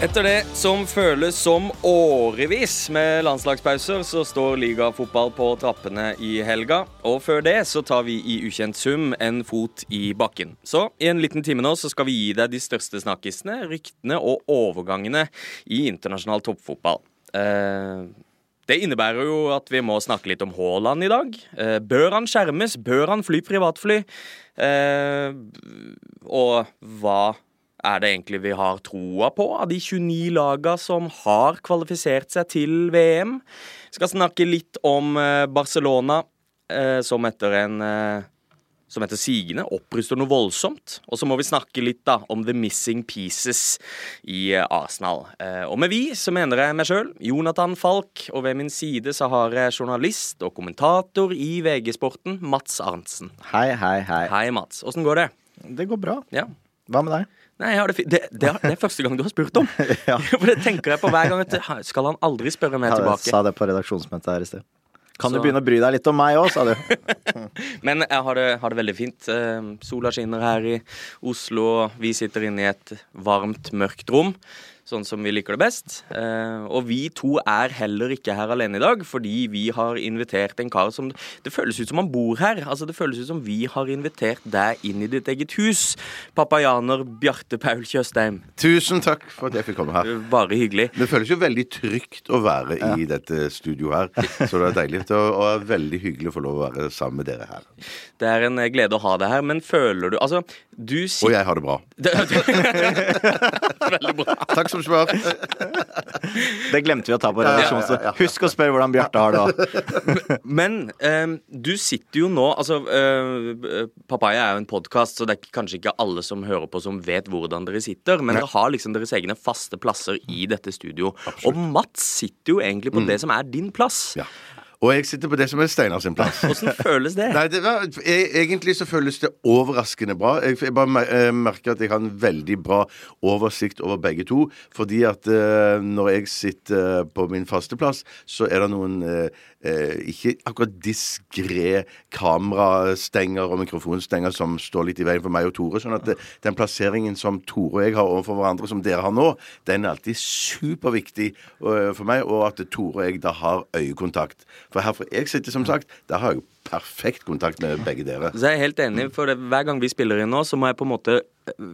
Etter det som føles som årevis med landslagspauser, så står ligafotball på trappene i helga. Og før det så tar vi i ukjent sum en fot i bakken. Så i en liten time nå så skal vi gi deg de største snakkisene, ryktene og overgangene i internasjonal toppfotball. Eh, det innebærer jo at vi må snakke litt om Haaland i dag. Eh, bør han skjermes? Bør han fly privatfly? Eh, og hva er det egentlig vi har troa på av de 29 laga som har kvalifisert seg til VM? Vi skal snakke litt om eh, Barcelona, eh, som etter en eh, som etter sigende oppruster noe voldsomt. Og så må vi snakke litt da om the missing pieces i Arsenal. Og med vi så mener jeg meg sjøl, Jonathan Falk, og ved min side så har jeg journalist og kommentator i VG-sporten, Mats Arntzen. Hei, hei, hei. Hei, Mats. Åssen går det? Det går bra. Ja. Hva med deg? Nei, det, det, det, det, er første gang du har spurt om. ja. For det tenker jeg på hver gang. At, skal han aldri spørre meg tilbake? Jeg sa det på redaksjonsmøtet her i sted. Kan så. du begynne å bry deg litt om meg òg, sa du. Men jeg har det, har det, veldig fint. Eh, sola skinner her i Oslo, og vi sitter inne i et varmt, mørkt rom sånn som vi liker det best. Eh, og vi to er heller ikke her alene i dag, fordi vi har invitert en kar som Det føles ut som han bor her. Altså Det føles ut som vi har invitert deg inn i ditt eget hus. Papajaner Bjarte Paul Tjøstheim. Tusen takk for at jeg fikk komme her. Bare hyggelig. Det føles jo veldig trygt å være ja. i dette studioet her, så det er deilig og, og veldig hyggelig å få lov å være sammen med dere her. Det er en glede å ha deg her, men føler du Altså, du sier Og jeg har det bra. veldig bra. Takk som svar. Det glemte vi å ta på redaksjonen. Husk å spørre hvordan Bjarte har det. Men um, du sitter jo nå Altså, uh, Papaya er jo en podkast, så det er kanskje ikke alle som hører på, som vet hvordan dere sitter. Men dere har liksom deres egne faste plasser i dette studio. Absolutt. Og Mats sitter jo egentlig på mm. det som er din plass. Ja. Og jeg sitter på det som er Steinar sin plass. Hvordan føles det? Nei, det var, jeg, Egentlig så føles det overraskende bra. Jeg, jeg bare eh, merker at jeg har en veldig bra oversikt over begge to. Fordi at uh, når jeg sitter på min faste plass, så er det noen uh, ikke akkurat diskré kamerastenger og mikrofonstenger som står litt i veien for meg og Tore. sånn at det, den plasseringen som Tore og jeg har overfor hverandre, som dere har nå, den er alltid superviktig for meg. Og at Tore og jeg da har øyekontakt. For her får jeg sitter, som sagt, der har jeg perfekt kontakt med begge dere. Så jeg er helt enig, for det, hver gang vi spiller inn nå, så må jeg på en måte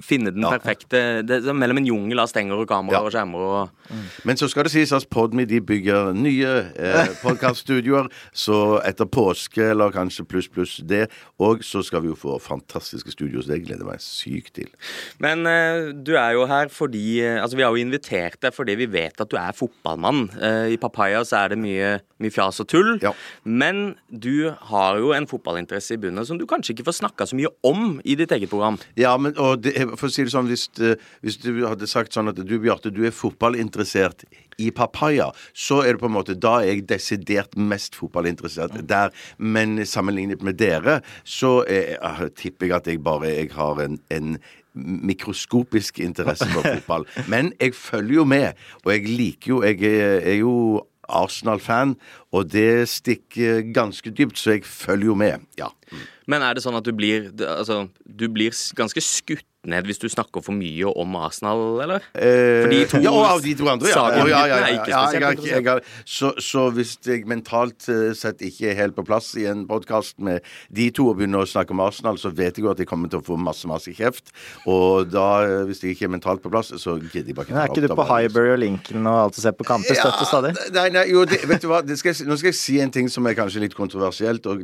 finne den ja. perfekte det, Mellom en jungel av stenger og kamera ja. og skjermer og mm. Men så skal det sies at Podme de bygger nye eh, podkaststudioer. så etter påske, eller kanskje pluss pluss det, og så skal vi jo få fantastiske studioer. Så det gleder jeg meg sykt til. Men eh, du er jo her fordi eh, Altså, vi har jo invitert deg fordi vi vet at du er fotballmann. Eh, I Papaya så er det mye, mye fjas og tull. Ja. Men du har jo en fotballinteresse i bunnen som du kanskje ikke får snakka så mye om i ditt eget program. Ja, men og det, for å si det sånn, hvis, eh, hvis, du hadde sagt sånn at du, Bjarte, du er fotballinteressert i Papaya, så er det på en måte Da er jeg desidert mest fotballinteressert der. Men sammenlignet med dere, så er, jeg, tipper jeg at jeg bare jeg har en, en mikroskopisk interesse for fotball. Men jeg følger jo med, og jeg liker jo Jeg er, er jo Arsenal-fan, og det stikker ganske dypt, så jeg følger jo med. Ja. Men er det sånn at du blir, altså, du blir ganske skutt ned hvis du snakker for mye om Arsenal, eller? Eh, For de to ja, og de to andre, ja. ja, ja, ja, ja, ja jeg, jeg, jeg, så, så, hvis jeg mentalt eh, sett ikke er helt på plass i en podkast med de to og begynner å snakke om Arsenal, så vet jeg jo at jeg kommer til å få masse, masse kjeft. Og da, eh, hvis jeg ikke er mentalt på plass, så gidder jeg bare ikke. Er ikke du på Highbury og Lincoln og alt og ser på kamper støtt stadig? Nei, nei, jo, det, vet du hva, skal jeg, nå skal jeg si en ting som er kanskje litt kontroversielt, og,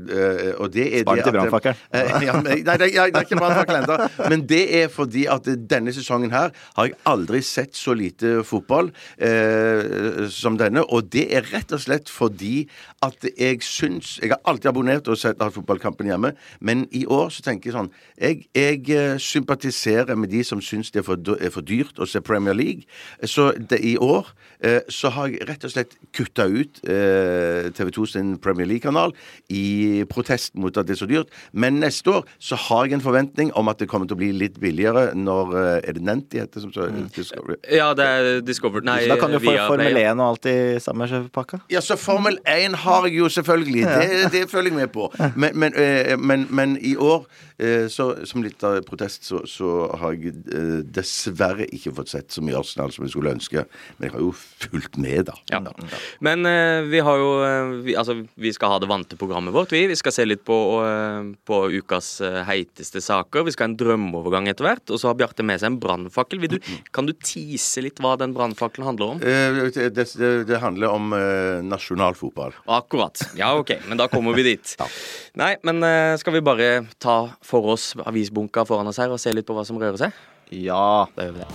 og det er Spar det til brannfakkelen. Ja, nei, det er ikke brannfakkel ennå. Men det er fordi at denne sesongen her har jeg aldri sett så lite fotball eh, som denne. Og det er rett og slett fordi at jeg syns Jeg har alltid abonnert og sett hatt fotballkampen hjemme, men i år så tenker jeg sånn Jeg, jeg eh, sympatiserer med de som syns det er for, er for, dyrt å se Premier League. Så det, i år eh, så har jeg rett og slett kutta ut eh, TV2 sin Premier League-kanal i protest mot at det er så dyrt. Men neste år så har jeg en forventning om at det kommer til å bli litt billigere tidligere, når eh, Er det Nent de heter? Som så, Discovery? Ja, det er Discovered Nei, Så da kan du få Formel 1 og alt i samme pakka. Ja, så Formel 1 har jeg jo selvfølgelig. Det, det følger jeg med på. Men, men, eh, men, men i år, så, som litt av protest, så, så har jeg eh, dessverre ikke fått sett så mye Arsenal som jeg skulle ønske. Men jeg har jo fulgt med, da. Ja. Men eh, vi har jo eh, vi, Altså, vi skal ha det vante programmet vårt, vi. Vi skal se litt på, eh, på ukas eh, heiteste saker. Vi skal ha en drømmeovergang etter hvert. Og så har Bjarte med seg en brannfakkel. Kan du tease litt hva den brannfakkelen handler om? Eh, Det, det, det handler om eh, nasjonalfotball. Akkurat. Ja, OK. Men da kommer vi dit. Nei, men eh, skal vi bare ta for oss avisbunker foran oss her og se litt på hva som rører seg? Ja. Da gjør vi det.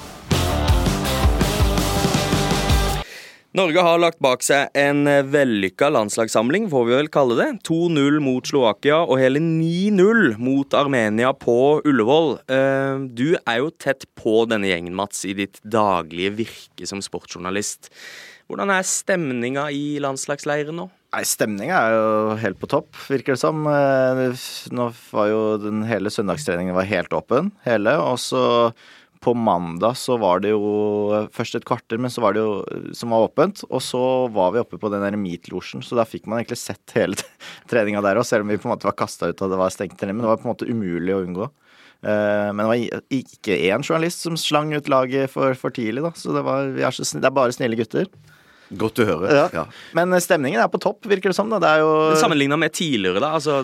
Norge har lagt bak seg en vellykka landslagssamling, får vi vel kalle det. 2-0 mot Slovakia og hele 9-0 mot Armenia på Ullevål. Eh, Du er jo tett på denne gjengen, Mats, i ditt daglige virke som sportsjournalist. Hvordan er stemninga i landslagsleiren nå? Nei, Stemninga er jo helt på topp, virker det som. Eh, Nå var jo den hele søndagstreningen var helt åpen, hele. Og så på mandag så var det jo først et kvarter, men så var det jo som var åpent. Og så var vi oppe på den der meet-losjen, så da fikk man egentlig sett hele treninga der òg, selv om vi på en måte var kasta ut og det var stengt trening. Men det var på en måte umulig å unngå. Eh, Men det var ikke én journalist som slang ut laget for, for tidlig, da. Så det, var, er så det er bare snille gutter. Godt å høre. Ja. Men eh, stemningen er på topp, virker det som. da. Det er jo Sammenligna med tidligere, da. Altså,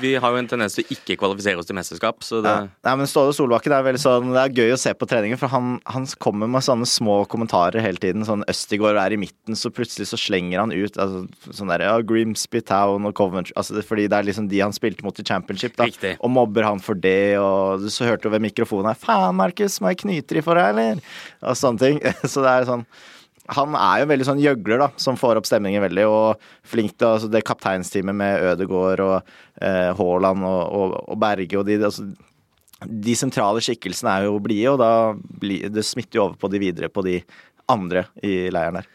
vi har jo en tendens til å ikke kvalifisere oss til mesterskap, så det Ja. Nei, men Ståle Solbakken er veldig sånn Det er gøy å se på treningen, for han, han kommer med sånne små kommentarer hele tiden. Sånn Østigård er i midten, så plutselig så slenger han ut altså, sånn der, ja, Grimsby Town og Coventry altså, Fordi det er liksom de han spilte mot i championship, da. Riktig. Og mobber han for det, og så hørte du ved mikrofonen her Faen, Markus, må jeg knyte i for deg, eller? Og sånne ting. Så det er sånn han er jo veldig sånn gjøgler, da, som får opp stemningen veldig. Og flink til altså det kapteinsteamet med Ødegaard og eh, Haaland og, og, og Berge og de altså, De sentrale skikkelsene er jo blide, og da blir det smitter jo over på de videre på de andre i leiren der.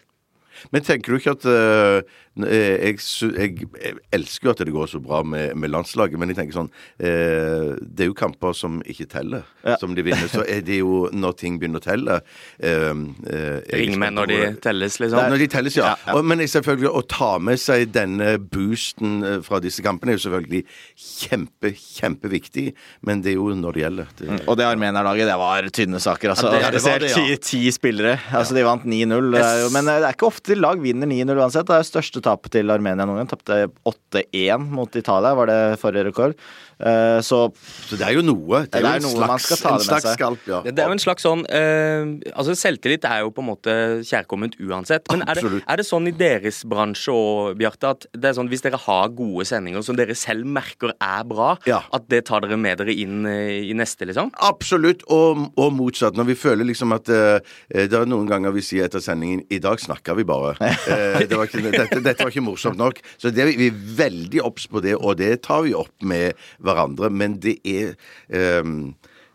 Men tenker du ikke at eh, jeg, jeg, jeg elsker jo at det går så bra med, med landslaget, men jeg tenker sånn eh, Det er jo kamper som ikke teller, Ja. som de vinner. Så er det jo når ting begynner å telle eh, eh, Ring med når de telles, liksom. Når de telles, ja. Ja, ja. Og, men selvfølgelig å ta med seg denne boosten eh, fra disse kampene er jo selvfølgelig kjempe, kjempeviktig, men det er jo når det gjelder. Det, Og det Armenia-laget, det var tynne saker. Altså. Ja, det- det, ti, ti spillere. Altså, de vant 9-0. det er jo- Men det er ikke ofte lag vinner 9-0 uansett. Det er jo største tapet til Armenia noen gang. Tapte 8-1 mot Italia, var det forrige rekord. Eh, Så så det er jo noe. Det er, Det er jo en slags, en slags skalp, ja. Det er jo en slags sånn uh, Altså Selvtillit er jo på en måte kjærkomment uansett. Men er det, er det sånn i deres bransje òg, Bjarte, at det er sånn hvis dere har gode sendinger som dere selv merker er bra, Ja. at det tar dere med dere inn eh, i neste, liksom? Absolutt, og, og motsatt. Når vi føler liksom at uh, det er noen ganger vi sier etter sendingen I dag snakker vi bare. uh, det var ikke, dette, dette var ikke morsomt nok. Så det, vi er veldig obs på det, og det tar vi opp med hverandre. Men det er eh,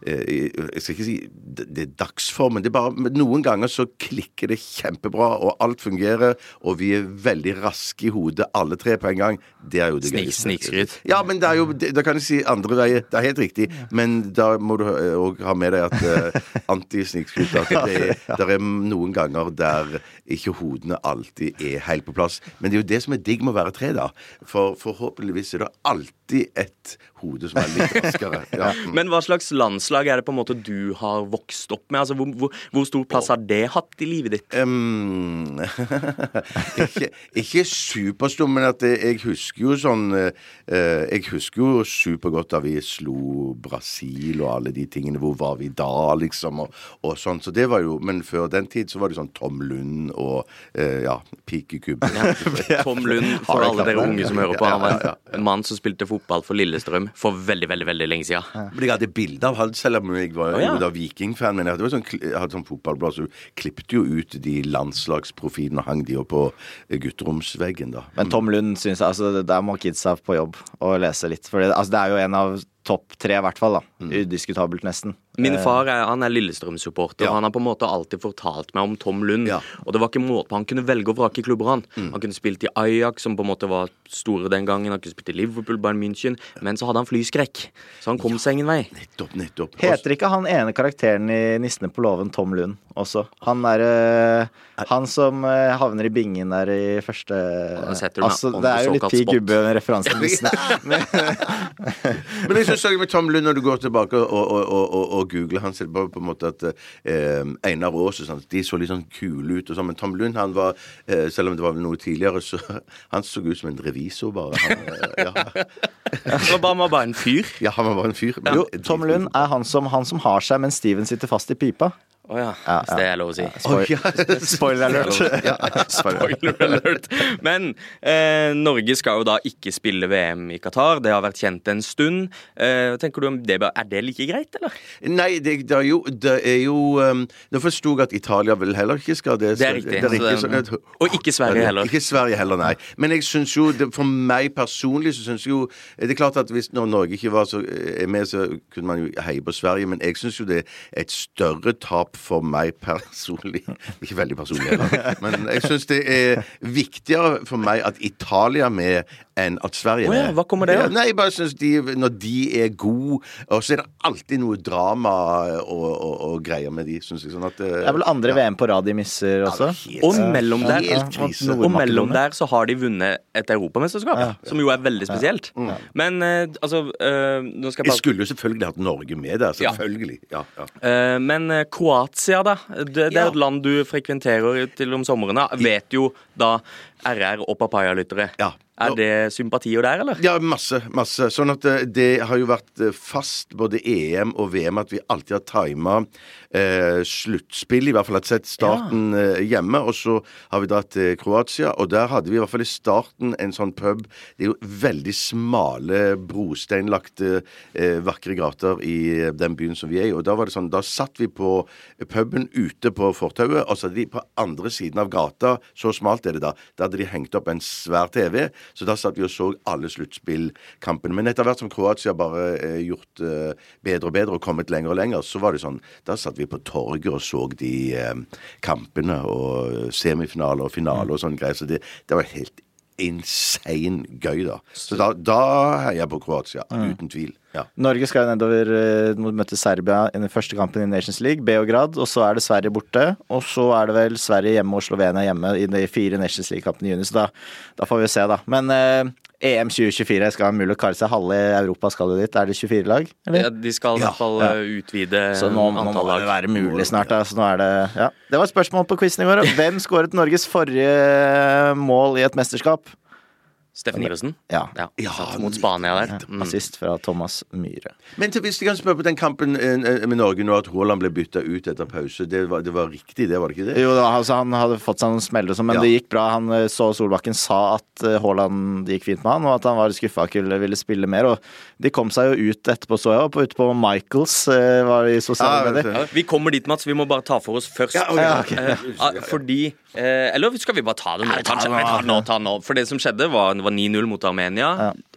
jeg skal ikke si det er dagsformen. Det er bare, noen ganger så klikker det kjempebra, og alt fungerer, og vi er veldig raske i hodet, alle tre på en gang. Det er jo det Snik- snikskryt. Ja, men det er jo, da kan jeg si andre veier. Det er helt riktig. Men da må du òg ha med deg at uh, antisnikskryt det, det er noen ganger der ikke hodene alltid er helt på plass. Men det er jo det som er digg med å være tre, da. For forhåpentligvis er det alltid et hode som er litt raskere. Ja. Men hva slags landslag er det på en måte du har vokst opp med? Altså Hvor, hvor, hvor stor plass har det hatt i livet ditt? Um, ikke, ikke superstor, men at jeg, husker jo sånn eh, Jeg husker jo supergodt da vi slo Brasil og alle de tingene. Hvor var vi da, liksom? Og, og sånn. Så det var jo Men før den tid så var det sånn Tom Lund og eh, ja, pikekubbe. Tom Lund, for alle dere unge som hører på. Han var Ja, ja, ja. en mann som spilte fotball for Lillestrøm for veldig, veldig veldig lenge siden. Men jeg hadde bilde av han, selv om jeg var oh, ja. da vikingfan. Men jeg hadde, jo sånn, jeg hadde sånn fotballblad, så du klippet jo ut de landslagsprofilene og hang de opp på eh, gutteromsveggen, da. Men Tom Lund syns jeg altså, der må kidsa på jobb og lese litt. For det, altså, det er jo en av topp tre, i hvert fall. da Udiskutabelt, nesten. Min far er, han er Lillestrøm-supporter. Ja. og Han har på en måte alltid fortalt meg om Tom Lund. Ja. Og det var ikke måte på Han kunne velge og vrake klubber, han. Mm. Han kunne spilt i Ajax, som på en måte var store den gangen. Han kunne spilt i Liverpool, Bayern München. Men så hadde han flyskrekk, så han kom seg ingen vei. Nettopp, nettopp. Heter ikke han ene karakteren i 'Nissene på låven' Tom Lund også? Han er øh, Han som øh, havner i bingen der i første øh, Altså, det er jo litt ti Gubbe-referanse til Nissene. Men jeg syns med Tom Lund, når du går tilbake og, og, og, og, og googler Han ser på, på en måte at eh, Einar Aas og sånn, de så litt sånn kule ut og sånn. Men Tom Lund, han var eh, Selv om det var noe tidligere, så Han så ut som en revisor, bare. Han, eh, ja. han var bare en fyr. ja, han var bare en fyr. men- Jo, Tom Lund er han som, han som har seg mens Steven sitter fast i pipa. Å ja, Ja, hvis det er lov å si. Ja. Spoiler alert. Spoiler alert. Men eh, Norge skal jo da ikke spille VM i Qatar. Det har vært kjent en stund. Eh, tenker du om det, Er det like greit, eller? Nei, det, det er jo, det er jo um, Nå forsto jeg at Italia vel heller ikke skal det. Det er riktig. Det er riktig Så det- og ikke Sverige heller. Ikke Sverige heller, nei. Men jeg syns jo, det, for meg personlig, så syns jeg jo Det er klart at hvis når Norge ikke var så er med, så kunne man jo heie på Sverige, men jeg syns jo det er et større tap for meg personlig. Ikke veldig personlig men jeg syns det er viktigere for meg at Italia med enn at Sverige er ja, hva kommer det av? Ja, Nei, jeg bare synes de, Når de er gode, og så er det alltid noe drama og, og, og greier med de, syns jeg. Sånn at Det er vel andre VM på rad de misser også. helt- Og mellom der, Helt krise. og mellom der så har de vunnet et europamesterskap, som jo er veldig spesielt. Men eh, altså eh, Nå skal jeg Jeg skulle jo selvfølgelig hatt Norge med der. Selvfølgelig. Ja, ja. Eh, men eh, Kroatia, da. Det, det er et land du frekventerer til om somrene. Vet jo da RR og Papaya-lyttere. Ja. Er det sympatier der, eller? Ja, masse. masse. Sånn at eh, det har jo vært eh, fast både EM og VM at vi alltid har tima eh, sluttspill, i hvert fall hadde sett starten eh, hjemme. Og så har vi dratt til Kroatia, og der hadde vi i hvert fall i starten en sånn pub. Det er jo veldig smale, brosteinlagte, eh, vakre gater i den byen som vi er i. Og da var det sånn, da satt vi på puben ute på fortauet, og så hadde de på andre siden av gata, så smalt er det da, da hadde de hengt opp en svær TV. Så da satt vi og så alle sluttspillkampene. Men etter hvert som Kroatia bare eh, gjort eh, bedre og bedre og kommet lenger og lenger, så var det sånn Da satt vi på torget og så de eh, kampene og semifinaler og finale og sånne greier. Så det, det var helt insane gøy, da. Så da, da heier jeg på Kroatia. Uten tvil. Ja. Norge skal jo nedover eh, mot møte Serbia i den første kampen i Nations League, Beograd. Og så er det Sverige borte. Og så er det vel Sverige hjemme og Slovenia hjemme i de fire Nations League-kampene i juni. Så da, da får vi se, da. Men eh, EM 2024 skal være mulig å kare seg. Halve Europa skal jo dit. Er det 24 lag? Ja, de skal i hvert fall ja. ja. utvide Så nå, nå må det være mulig snart. Da. Så nå er det, ja. det var et spørsmål på quizen i går. Hvem skåret Norges forrige mål i et mesterskap? Steffen Iversen? Ja. Ja, Ja, satt mot Spania der. Mm. Assist fra Thomas Myhre. Men til, hvis jeg kan spørre på den kampen eh, med Norge nå, at Haaland ble bytta ut etter pause, det var, det var riktig, det var det ikke det? Jo, altså, han hadde fått seg noen smeller, og sånn, men Ja. det gikk bra. Han eh, så Solbakken sa at eh, Haaland det gikk fint med han, og at han var skuffa og ikke ville spille mer. Og de kom seg jo ut etterpå, så jeg, var ute på Michaels eh, var det i sosiale Ja, medier. Ja, vi kommer dit, Mats. Vi må bare ta for oss først. Ja, okay, Ja, okay. Eh, ah, fordi eh, Eller skal vi bare ta det nå? Nei, ta det kanskje? nå. Ta det nå, ta det nå. For det som skjedde, var, var 9-0 mot Armenia.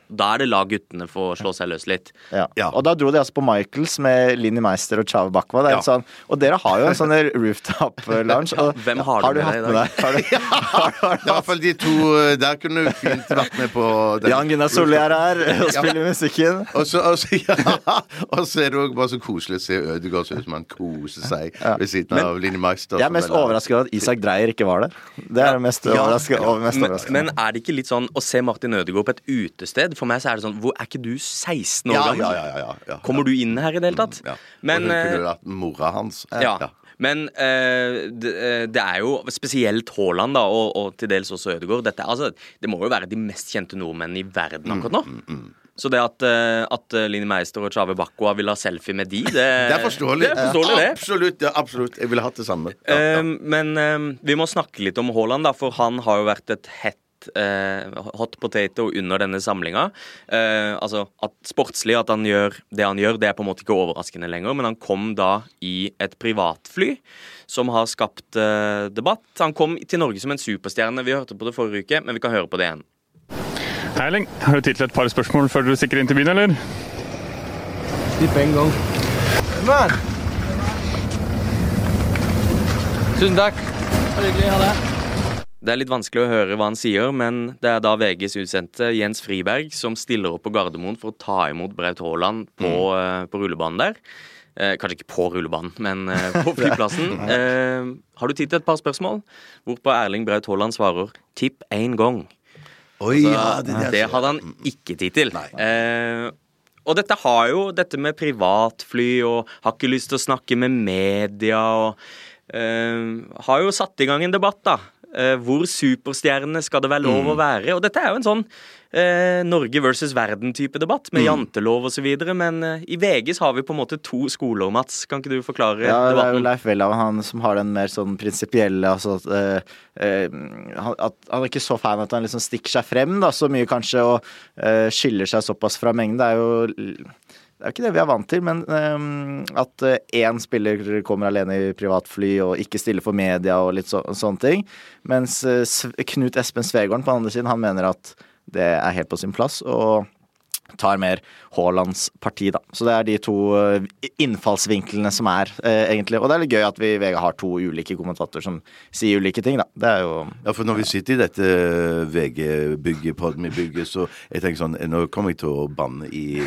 Ja. Da er det la guttene få slå seg løs litt. Ja. Ja. Og da dro de altså på Michaels med Linni Meister og Chave Bakwa. Ja. sånn, og dere har jo en sånn rooftop-lounge. og- hvem har du du med hatt deg i med deg? Har du, har, har, Det er i hvert fall de to eh, Der kunne du fint vært med på den. Jan Gunnar Solli er her og spiller musikken. Og så, og, så, ja, og så er det òg bare så koselig å se Ødegaard se ut som han koser seg ved siden av Linni Meister. Jeg er mest er- overrasket over at Isak Dreyer ikke var der. Det er det mest Ja. overraskende. over- mest Men, men er det ikke litt sånn å se Martin Ødegaard på et utested? For meg så er det sånn hvor, Er ikke du 16 år Ja, gammel? ja, ja, ja, ja. Kommer du inn her i det hele tatt? Ja. Men, og hun kunne vært mora hans. Ja. Men eh, det, eh, det er jo spesielt Haaland da, og, og til dels også Ødegaard. Dette, er- altså, det må jo være de mest kjente nordmennene i verden akkurat nå. Så det at, eh, at Line Meister og Chave Bakwa vil ha selfie med de, det, Det er forståelig. Det er forståelig, det. Absolutt. Ja, absolutt. Jeg ville hatt det samme. Ja, ja. Men vi må snakke litt om Haaland, da, for han har jo vært et hett Eh, hot, potato under denne samlinga. Eh, altså at sportslig at han gjør det han gjør, det er på en måte ikke overraskende lenger, men han kom da i et privatfly som har skapt eh, debatt. Han kom til Norge som en superstjerne. Vi hørte på det forrige uke, men vi kan høre på det igjen. Hei, Erling. Har du tid til et par spørsmål før du stikker inn til byen, eller? Slipp en gang. Tusen takk. Ha det hyggelig. Ha det. Det er litt vanskelig å høre hva han sier, men det er da VGs utsendte Jens Friberg som stiller opp på Gardermoen for å ta imot Braut Haaland på, eh, på rullebanen der. Eh, kanskje ikke på rullebanen, men eh, på flyplassen. Eh, har du tid til et par spørsmål? Hvorpå Erling Braut Haaland svarer 'tipp én gang'. Oi, altså, ja, det, det, det, hadde han ikke tid til. Eh, og dette har jo dette med privatfly og har ikke lyst til å snakke med media og eh, Har jo satt i gang en debatt, da. Eh, hvor superstjerne skal det være lov Mm. å være? Og dette er jo en sånn eh, Norge versus verden-type debatt, Mm. med jantelov osv. Men eh, i VG har vi på en måte to skoler, Mats. Kan ikke du forklare Ja, det er jo? Leif Welhav han som har den mer sånn prinsipielle altså eh, eh, han, at han er ikke så fan at han liksom stikker seg frem da, så mye kanskje og eh, skiller seg såpass fra mengden. Det er jo det er jo ikke det vi er vant til, men um, at eh, én spiller kommer alene i privatfly og ikke stiller for media og litt så, sånne ting. Mens eh, Knut Espen Svegården på andre siden, han mener at det er helt på sin plass. og tar mer Haalands parti, da. Så det er de to eh, innfallsvinklene som er, eh, egentlig. Og det er litt gøy at vi i VG har to ulike kommentatorer som sier ulike ting, da. Det er jo Ja, for når vi sitter i dette VG-bygget, Podmy-bygget, så jeg tenker sånn Nå kommer jeg til å banne i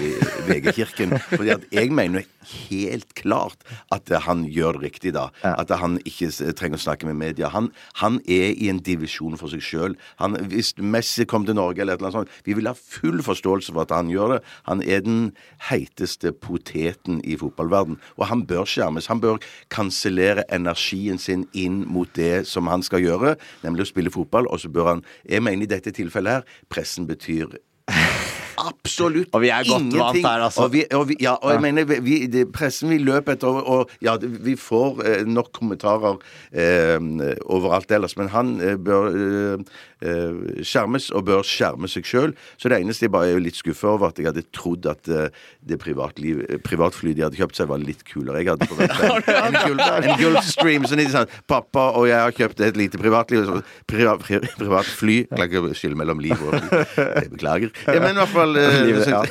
VG-kirken. fordi at jeg mener helt klart at han gjør det riktig da. Ja. At han ikke trenger å snakke med media. Han, han er i en divisjon for seg sjøl. Hvis Messi kom til Norge eller et eller annet sånt, vi vil ha full forståelse for at han gjør det. Han er den heiteste poteten i fotballverden. Og han bør skjermes. Han bør kansellere energien sin inn mot det som han skal gjøre, nemlig å spille fotball. Og så bør han Jeg mener i dette tilfellet her, pressen betyr Absolutt Og vi er godt ingenting. vant her, altså. Og vi, og vi, ja, og jeg mener vi, det, Pressen vi løper etter, og, og ja, vi får eh, nok kommentarer eh, overalt ellers. Men han eh, bør eh, skjermes, og bør skjerme seg sjøl. Så det eneste jeg bare er litt skuffa over, at jeg hadde trodd at eh, det privatliv, privatflyet de hadde kjøpt seg, var litt kulere. Jeg hadde forventa en, en Gulfstream. Så de sa pappa og jeg har kjøpt et lite privatliv. Så, privat, pri, privatfly. Jeg klarer ikke skille mellom liv og fly. Jeg beklager. Ja, men i hvert fall eh, Livet, ja.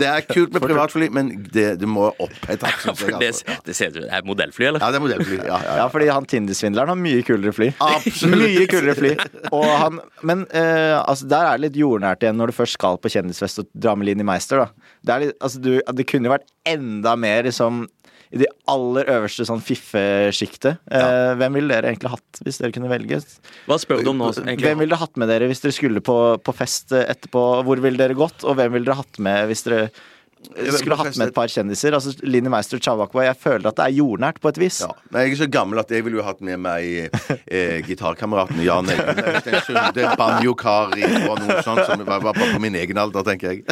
Det er kult med privatfly, men det, det må opp et synes Det, altså. det det er modellfly, eller? Ja, det er modellfly. Ja, ja, Ja, ja. fordi han Tinder-svindleren har mye kulere fly. Absolutt. Mye kulere fly. Og han, men uh, altså, der er det litt jordnært igjen når du først skal på kjendisfest og dra med Linni Meister. Da. Det, er litt, altså, du, det kunne jo vært enda mer liksom i det aller øverste sånn fiffesjiktet. Eh, hvem ville dere egentlig hatt hvis dere kunne velge? Hva spør du om nå, egentlig? Hvem ville dere hatt med dere hvis dere skulle på, på fest etterpå? Hvor ville dere gått? Og hvem ville dere hatt med hvis dere skulle hatt med et par kjendiser? Altså Linni Meister og Chavakwa. Jeg føler at det er jordnært på et vis. Ja. Men jeg er så gammel at jeg ville jo hatt med meg eh, gitarkameraten Jan Eggen. Øystein Sunde, banjo-Kari og noe sånt som var, var på min egen alder, tenker jeg.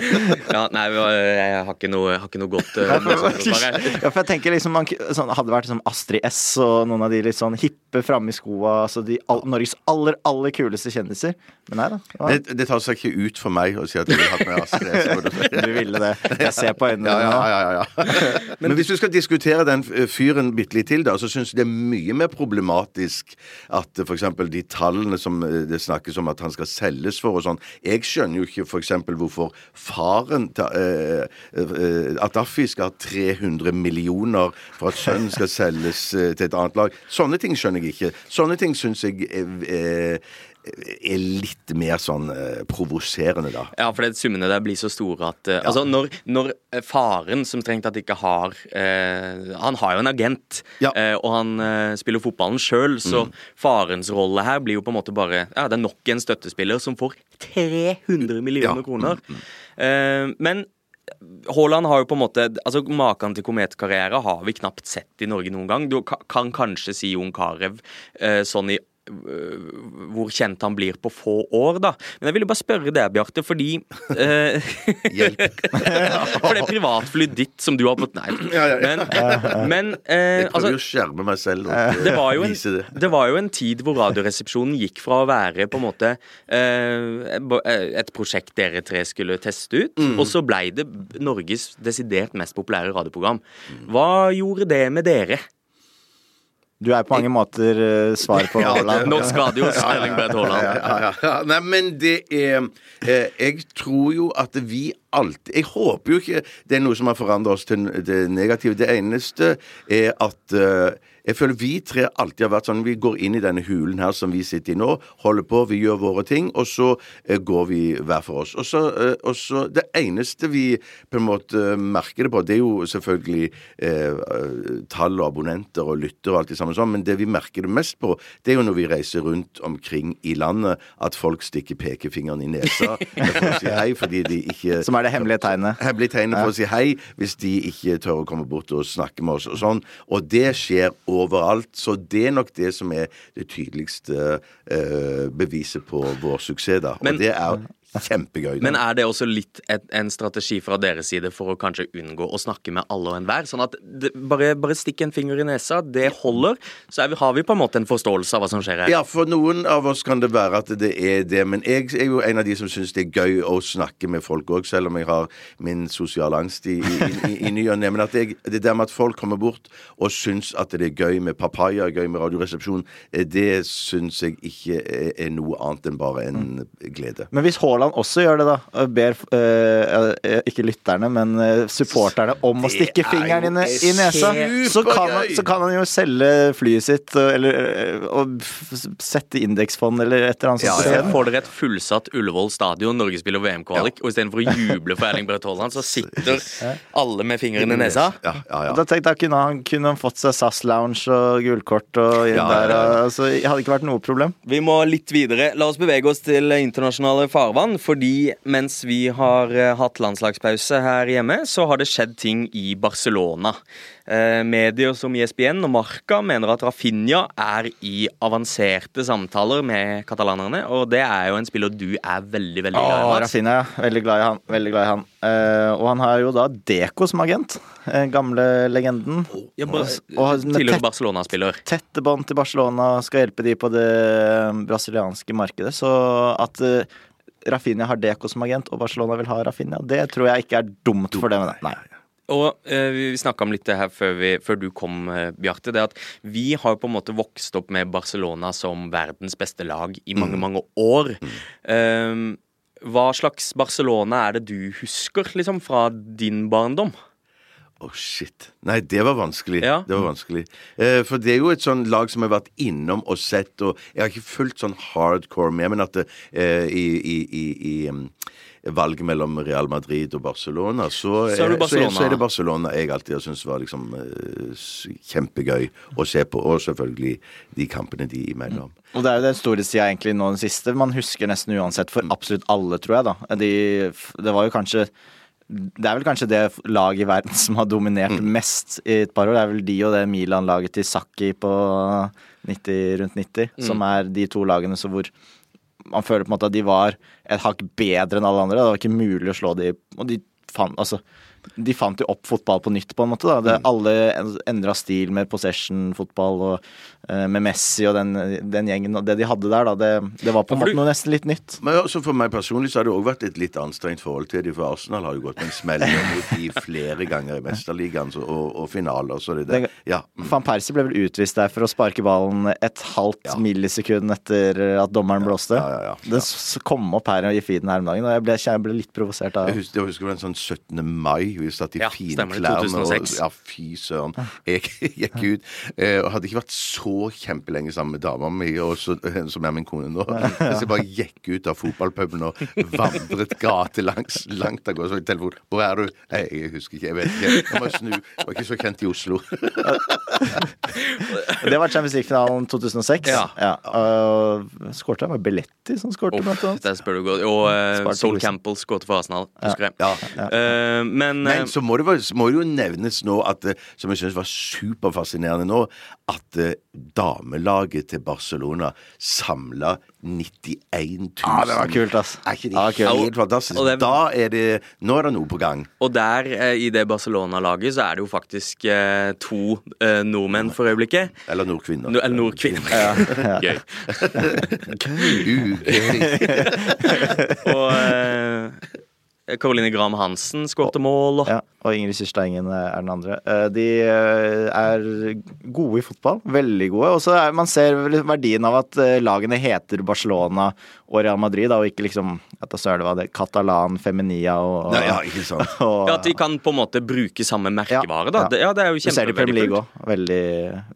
Ja, nei, jeg har ikke noe, har ikke noe godt uh. Ja, for jeg tenker liksom man, sånn, Hadde det vært som Astrid S og noen av de litt sånn hippe framme i skoa, altså de all, Norges aller, aller kuleste kjendiser. Men nei da. Ja, Det, det tar seg ikke ut for meg å si at jeg ville hatt med Astrid S. du du ville det. Jeg ser på øynene dine ja, ja, ja, ja. Men hvis du skal diskutere den fyren bitte litt til, da, så syns jeg det er mye mer problematisk at f.eks. de tallene som eh, det snakkes om at han skal selges for og sånn Jeg skjønner jo ikke f.eks. hvorfor faren til eh, eh, At skal ha 300 millioner for at sønnen skal selges eh, til et annet lag. Sånne ting skjønner jeg ikke. Sånne ting syns jeg er, er, er litt mer sånn eh, provoserende, da. Ja, for det summene der blir så store at eh, Altså, når, når eh, faren, som strengt tatt ikke har eh, Han har jo en agent, Ja. eh, og han eh, spiller fotballen sjøl, så farens rolle her blir jo på en måte bare Ja, det er nok en støttespiller som får 300 millioner Ja. kroner. Eh, men Haaland har jo på en måte altså Maken til kometkarriere har vi knapt sett i Norge noen gang. Du kan kanskje si Jon Carew eh, sånn i hvor kjent han blir på få år, da. Men jeg ville bare spørre deg, Bjarte, fordi eh, Hjelp. For det privatflyet ditt som du har på Nei. Ja, ja, ja. Men, men eh, Jeg prøver altså jo å skjerme meg selv og det var, en, vise det. det var jo en tid hvor Radioresepsjonen gikk fra å være på en måte eh, et prosjekt dere tre skulle teste ut, Mm. og så blei det Norges desidert mest populære radioprogram. Hva gjorde det med dere? Du er på mange måter uh, svar på Haaland. Norsk radios Erling Braut Haaland. Nei, men det er eh, Jeg tror jo at vi alltid Jeg håper jo ikke det er noe som har forandret oss til det negative. Det eneste er at uh, jeg føler vi tre alltid har vært sånn Vi går inn i denne hulen her som vi sitter i nå, holder på, vi gjør våre ting, og så uh, går vi hver for oss. Og så, uh, og så Det eneste vi på en måte merker det på, det er jo selvfølgelig tall og abonnenter og lyttere og alt det samme sånn, men det vi merker det mest på, det er jo når vi reiser rundt omkring i landet, at folk stikker pekefingeren i nesa for å si hei fordi de ikke Som er det hemmelige tegnet. Hemmelige tegnet for å si hei hvis de ikke tør å komme bort og snakke med oss og sånn. Og det skjer overalt. Så det er nok det som er det tydeligste eh, beviset på vår suksess, da. Men- og det er kjempegøy. Da. Men er det også litt et, en strategi fra deres side for å kanskje unngå å snakke med alle og enhver? Sånn at det, bare, bare stikk en finger i nesa, det holder. Så er vi, har vi på en måte en forståelse av hva som skjer her. Ja, for noen av oss kan det være at det er det, men jeg er jo en av de som syns det er gøy å snakke med folk òg, selv om jeg har min sosiale angst i, i, i, i ny og ne. Men at jeg, det der med at folk kommer bort og syns at det er gøy med papaya, gøy med Radioresepsjon, eh, det syns jeg ikke er, er noe annet enn bare en glede. Men hvis Haaland også gjør det, da, ber eh, eh, ikke lytterne, men eh, supporterne om å stikke er fingeren i, i nesa, så kan, han, så kan han jo selge flyet sitt eller eh, og sette indeksfond eller et eller annet Ja, sånt. ja, ja. Får dere et fullsatt Ullevål stadion, Norge spiller VM-kvalik, og istedenfor å juble for Erling Braut Haaland, så sitter alle med fingeren i nesa? Ja, ja, ja. Da tenkte jeg kunne han kunne han fått seg SAS Lounge og gullkort og inn Ja, ja, der. ja. Altså, det hadde ikke vært noe problem. Vi må litt videre. La oss bevege oss til internasjonale farvann. Fordi mens vi har eh, hatt landslagspause her hjemme, så har det skjedd ting i Barcelona. Eh, medier som ISBN og Marca mener at Rafinha er i avanserte samtaler med katalanerne. Og det er jo en spiller du er veldig, veldig glad i. Ja, Rafinha, ja. Veldig glad i han. Veldig glad i han. Eh, og han har jo da Deco som agent. gamle legenden. Ja, bare, Og tidligere Barcelona-spiller. tette bånd til Barcelona, skal hjelpe de på det brasilianske markedet. Så at uh, Rafinha har Deco som agent, og Barcelona vil ha Rafinha, det tror jeg ikke er dumt for dem. Nei. Og eh, Vi snakka om litt det her før, vi, før du kom, eh, Bjarte. Det at vi har på en måte vokst opp med Barcelona som verdens beste lag i mange, mange år. Eh, hva slags Barcelona er det du husker liksom fra din barndom? Å, shit. Nei, det var vanskelig. Ja. Det var vanskelig. Eh, for det er jo et sånn lag som jeg har vært innom og sett, og jeg har ikke fulgt sånn hardcore med, men at det, eh, i, i, i, i um, valget mellom Real Madrid og Barcelona, så, Så er det Barcelona. så, er, så er det Barcelona jeg alltid har syntes var liksom eh, kjempegøy å se på, og selvfølgelig de kampene de imellom. Og det er jo den store sida egentlig nå den siste. Man husker nesten uansett for absolutt alle, tror jeg. da. De, det var jo kanskje det er vel kanskje det laget i verden som har dominert mest i et par år. Det er vel de og det Milan-laget til Sakki på 90, rundt 90, som er de to lagene så hvor man føler på en måte at de var et hakk bedre enn alle andre. Det var ikke mulig å slå de Og de fant, altså, de fant jo opp fotball på nytt, på en måte. da det, Alle endra stil med possession-fotball og eh, med Messi og den, den gjengen. Og det de hadde der, da, det, det var på en måte noe nesten litt nytt. Men også for meg personlig så har det òg vært et litt anstrengt forhold til dem, for Arsenal har jo gått med en smell mot de flere ganger i Mesterligaen så- og, og finaler, så det er det. Det- Ja. mm. Van Persie ble vel utvist der for å sparke ballen et halvt Ja. millisekund etter at dommeren blåste. Ja, ja, ja. Det s- kom opp her i feeden her om dagen, og jeg ble, jeg ble litt provosert av Jeg husker, jeg husker det en sånn 17. mai. Vi satt i Ja, fine klærne klær. 2006. Og, ja, fy søren. Jeg gikk ut eh, og hadde ikke vært så kjempelenge sammen med dama mi, og som er min kone nå. Så jeg bare gikk ut av fotballpuben og vandret gatelangs langt av gårde. Så i telefon Hvor er du? Nei, jeg husker ikke. Jeg vet ikke. Jeg må snu. Jeg var ikke så kjent i Oslo. Det var Champions League-finalen 2006. Ja. og skårte jeg var Belletti som skårte, blant annet. der spør du godt. Og uh, Sol Campbell skåret for Arsenal, husker jeg. Ja. Eh, men eh, Men så må det, være- må det jo nevnes nå, at, eh, som jeg syns var superfascinerende nå, at eh, damelaget til Barcelona samla 91 000. Ja, det var kult, ass. Er ikke det Ja, kult. helt fantastisk? Og det- Da er det Nå er det noe på gang. Og der, eh, i det Barcelona-laget, så er det jo faktisk eh, to eh, nordmenn for øyeblikket. Eller nordkvinner. No, eller nordkvinner. Gøy. Ugøy. Og eh, Caroline Graham Hansen skåret mål. Og, Ja, og Ingrid Kyrsteingen er den andre. Eh, De eh, er gode i fotball. Veldig gode. Og så ser man ser verdien av at eh, lagene heter Barcelona og Real Madrid, da, og ikke liksom at da søren var det Catalan, Feminia og, Nei, ja, ikke sant. og Ja, At de kan på en måte bruke samme merkevare, da. Ja. Det, ja, det er jo Du ser det i Premier League òg. Veldig,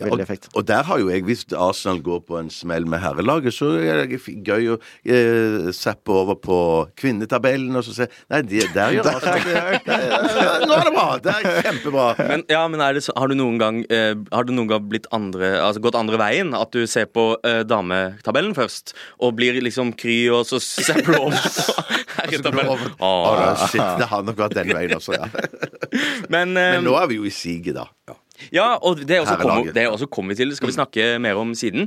veldig Og, effekt. og der har jo jeg, hvis Arsenal går på en smell med herrelaget, så er det gøy å eh, zappe over på kvinnetabellen og så se Nei, de, der gjør Arsenal det. det- Nå er det bra! Det er kjempebra. Men, ja, men er det har, du noen gang, eh, har du noen gang blitt andre, altså gått andre veien? At du ser på eh, dametabellen først, og blir liksom kry, og så? Å, Åh. shit, det har nok vært den veien også, ja. Men, eh, Men nå er vi jo i siget, da. Ja. Ja, og det er også kommer, er kommer vi til. Det skal vi snakke mer om siden.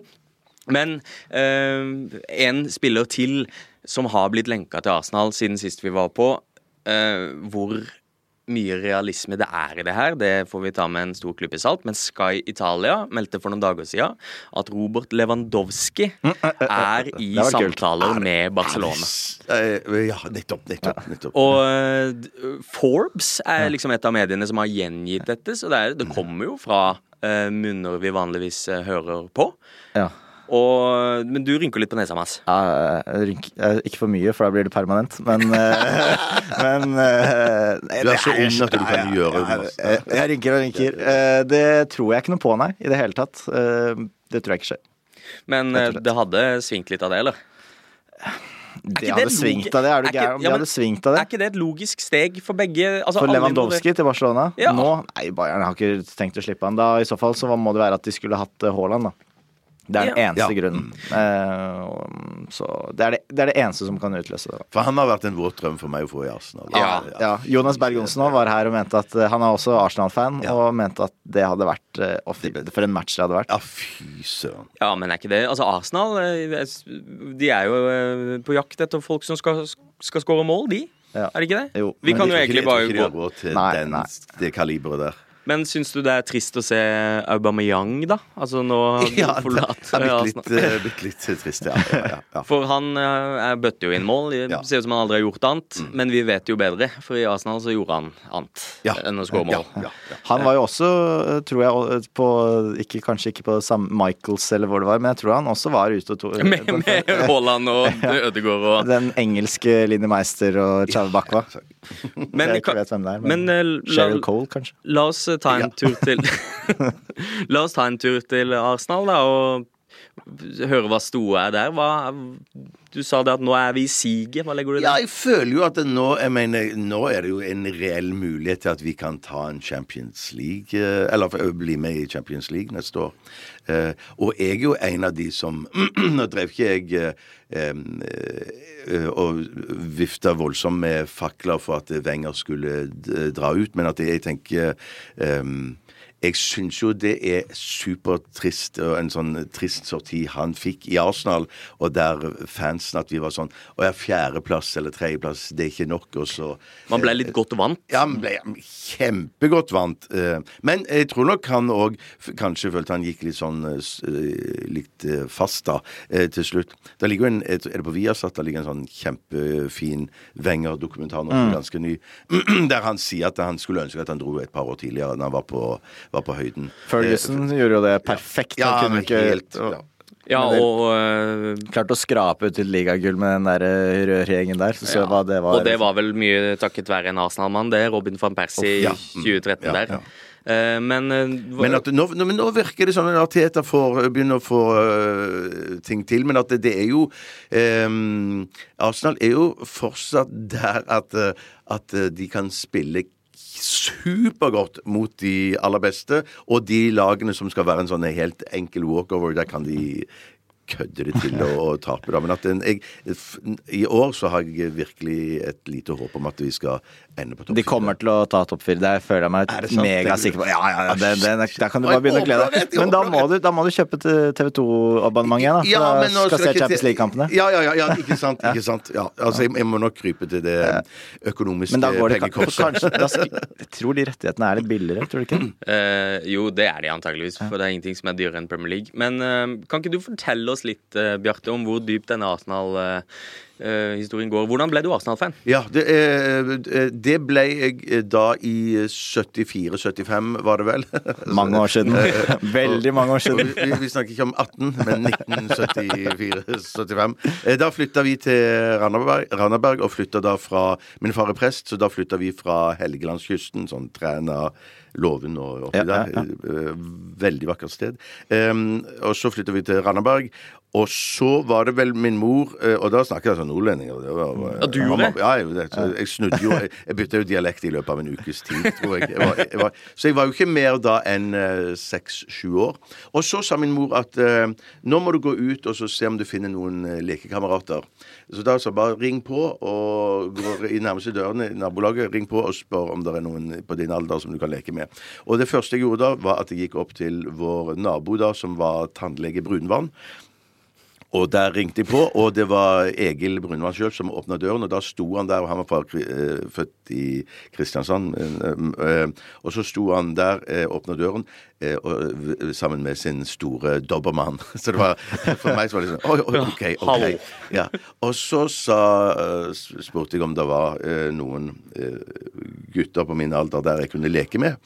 Men uh, en spiller til som har blitt lenka til Arsenal siden sist vi var på. uh, hvor mye realisme det er i det her, det får vi ta med en stor klype salt. Men Sky Italia meldte for noen dager siden at Robert Lewandowski er i Det var kult. samtaler med Barcelona. Eh, ja, nettopp, nettopp. nettopp. Og eh, Forbes er liksom et av mediene som har gjengitt dette, så det, er, det kommer jo fra eh, munner vi vanligvis eh, hører på. Ja. Og, men du rynker litt på nesa, Mads. Ja, rynk, ikke for mye, for da blir det permanent. Men, eh, men eh, nei, Du er det så ung at du kan ja, gjøre ja. Jeg, jeg rynker og rynker. Eh, Det tror jeg ikke noe på, nei. I det hele tatt. Eh, Det tror jeg ikke skjer. Men eh, det hadde svingt litt av det, eller? De det hadde svingt av det. Er du gæren? De hadde svingt av Er ikke det et logisk steg for begge? Altså, For alle Lewandowski til Barcelona? Ja. Nå? Nei, Bayern har ikke tenkt å slippe han. Da, I så fall så må det være at de skulle hatt eh, Haaland, da. Det er den Ja. eneste Ja. grunnen. Eh, og- så det er det, det er det eneste som kan utløse det. For han har vært en våt drøm for meg å få i Arsenal. Ja. Ja, Jonas Berg Johnsen var her og mente at eh, Han er også Arsenal-fan, Ja. og mente at det hadde vært uh, fy- For en match det hadde vært. Ja, fy søren. Ja, men er ikke det Altså, Arsenal de er jo på jakt etter folk som skal, skal skåre mål, de. Ja. Er det ikke det? Jo, Vi men kan jo egentlig bare gå råd til Nei, den, nei. det kaliberet der. Men syns du det er trist å se Aubameyang, da? Altså nå Ja, det er blitt litt, Arsenal. eh, blitt litt trist, ja. ja, ja, ja. For han eh, bøtter jo inn mål. Det Ja. Mm. ser ut som han aldri har gjort annet. Men vi vet jo bedre, for i Arsenal så gjorde han annet Ja. enn å skåre mål. ja, ja. Han var jo også, eh, tror jeg, på ikke, Kanskje ikke på Sam Michaels eller hvor det var, men jeg tror han også var ute og to, Med, med Haaland og Ødegaard og Den engelske Linni Meister og Chave Bakwa. Men, jeg ikke vet hvem det er, men, men la, Cheryl Cole, kanskje. la oss ta en tur til La oss ta en tur til Arsenal, da, og høre hva stoda er der. Hva, du sa det at nå er vi i siget. Hva legger du i Ja, jeg føler jo at nå jeg mener, Nå er det jo en reell mulighet til at vi kan ta en Champions League eh, Eller bli med i Champions League neste år. Eh, og jeg er jo en av de som Nå drev ikke jeg eh, eh, og vifta voldsomt med fakler for at Wenger skulle dra ut, men at jeg tenker eh, jeg syns jo det er supertrist, og en sånn trist sorti han fikk i Arsenal, og der fansen at vi var sånn Å ja, fjerdeplass eller tredjeplass, det er ikke nok, og så Man ble litt godt vant. ja, man ble kjempegodt vant. eh, Men jeg tror nok han òg kanskje følte han gikk litt sånn eh, eh, litt eh, fast da, eh, til slutt. Da ligger jo en, Er det på Viasat da ligger en sånn kjempefin Wenger-dokumentar nå, er ganske ny, der han sier at han skulle ønske at han dro et par år tidligere, da han var på, var på høyden. Ferguson gjorde jo det perfekt. Ja, han kunne ikke helt ja. Ja, og, øh, klart å skrape ut et ligagull med den der eh, rødgjengen der. Så, så Ja. hva det var. og det var vel mye takket være en Arsenal-mann, det. Robin van Persie Ja. i 2013 Ja, der. ja. Eh, men eh, Men, at nå, nå, men nå virker det som at Teta får, begynner å få uh, ting til. Men at det, det er jo um, Arsenal er jo fortsatt der at, at de kan spille supergodt mot de aller beste. Og de lagene som skal være en sånn helt enkel walkover, der kan de kødde det til å, og taper, Da. Men at den, jeg, i år så har jeg virkelig et lite håp om at vi skal ende på topp De kommer til å ta topp fire. Der føler jeg meg megasikker på. Ja, ja, ja, det, det, der kan du bare begynne å glede deg. Men da må, du, da må du kjøpe til TV2-abonnementet igjen, da. Ja, men nå skal skal se Champions League-kampene. Ja, ja, ja, ja, ikke sant. ikke sant ja, altså, jeg, jeg må nok krype til det økonomiske Men da går det pengekorset. kanskje da sk- Jeg tror de rettighetene er litt billigere, tror du ikke? Uh, jo, det er de antageligvis, for det er ingenting som er dyrere enn Premier League. Men uh, kan ikke du fortelle oss litt, uh, Bjarte, om hvor dypt denne Arsenal eh, historien går. Hvordan ble du Arsenal-fan? Ja, det, eh, det ble jeg eh, da i 74-75, var det vel. Mange år siden. Veldig mange år siden. Vi, vi snakker ikke om 18, men 1974-75. Eh, Da flytta vi til Randaberg, Randaberg og flytta da fra Min far er prest, så da flytta vi fra Helgelandskysten, sånn Træna, Låven og oppi Ja, ja, ja. der. Eh, Veldig vakkert sted. Um, og så flytter vi til Randaberg. Og så var det vel min mor eh, Og da snakker jeg sånn nordlendinger. det var- Ja, du gjorde det? Ja, jeg, jeg snudde jo Jeg, jeg bytta jo dialekt i løpet av en ukes tid, tror jeg. jeg, var, jeg var, så jeg var jo ikke mer da enn seks-sju år. Og så sa min mor at uh, nå må du gå ut og så se om du finner noen uh, lekekamerater. Så da sa bare ring på og gå i nærmeste dørene i nabolaget. Ring på og spør om det er noen på din alder som du kan leke med. Og det første jeg gjorde da, var at jeg gikk opp til vår nabo da, som var tannlege Brunvann. Og der ringte jeg på, og det var Egil Brunvann sjøl som åpna døren. Og da sto han der, og han var fra, eh, født i Kristiansand. eh, eh, og så sto han der, eh, åpna døren, sammen med sin store dobbermann. Så det var For meg så var det sånn Oi, oi, OK. Ok. Ja. Og så sa, spurte jeg om det var noen gutter på min alder der jeg kunne leke med.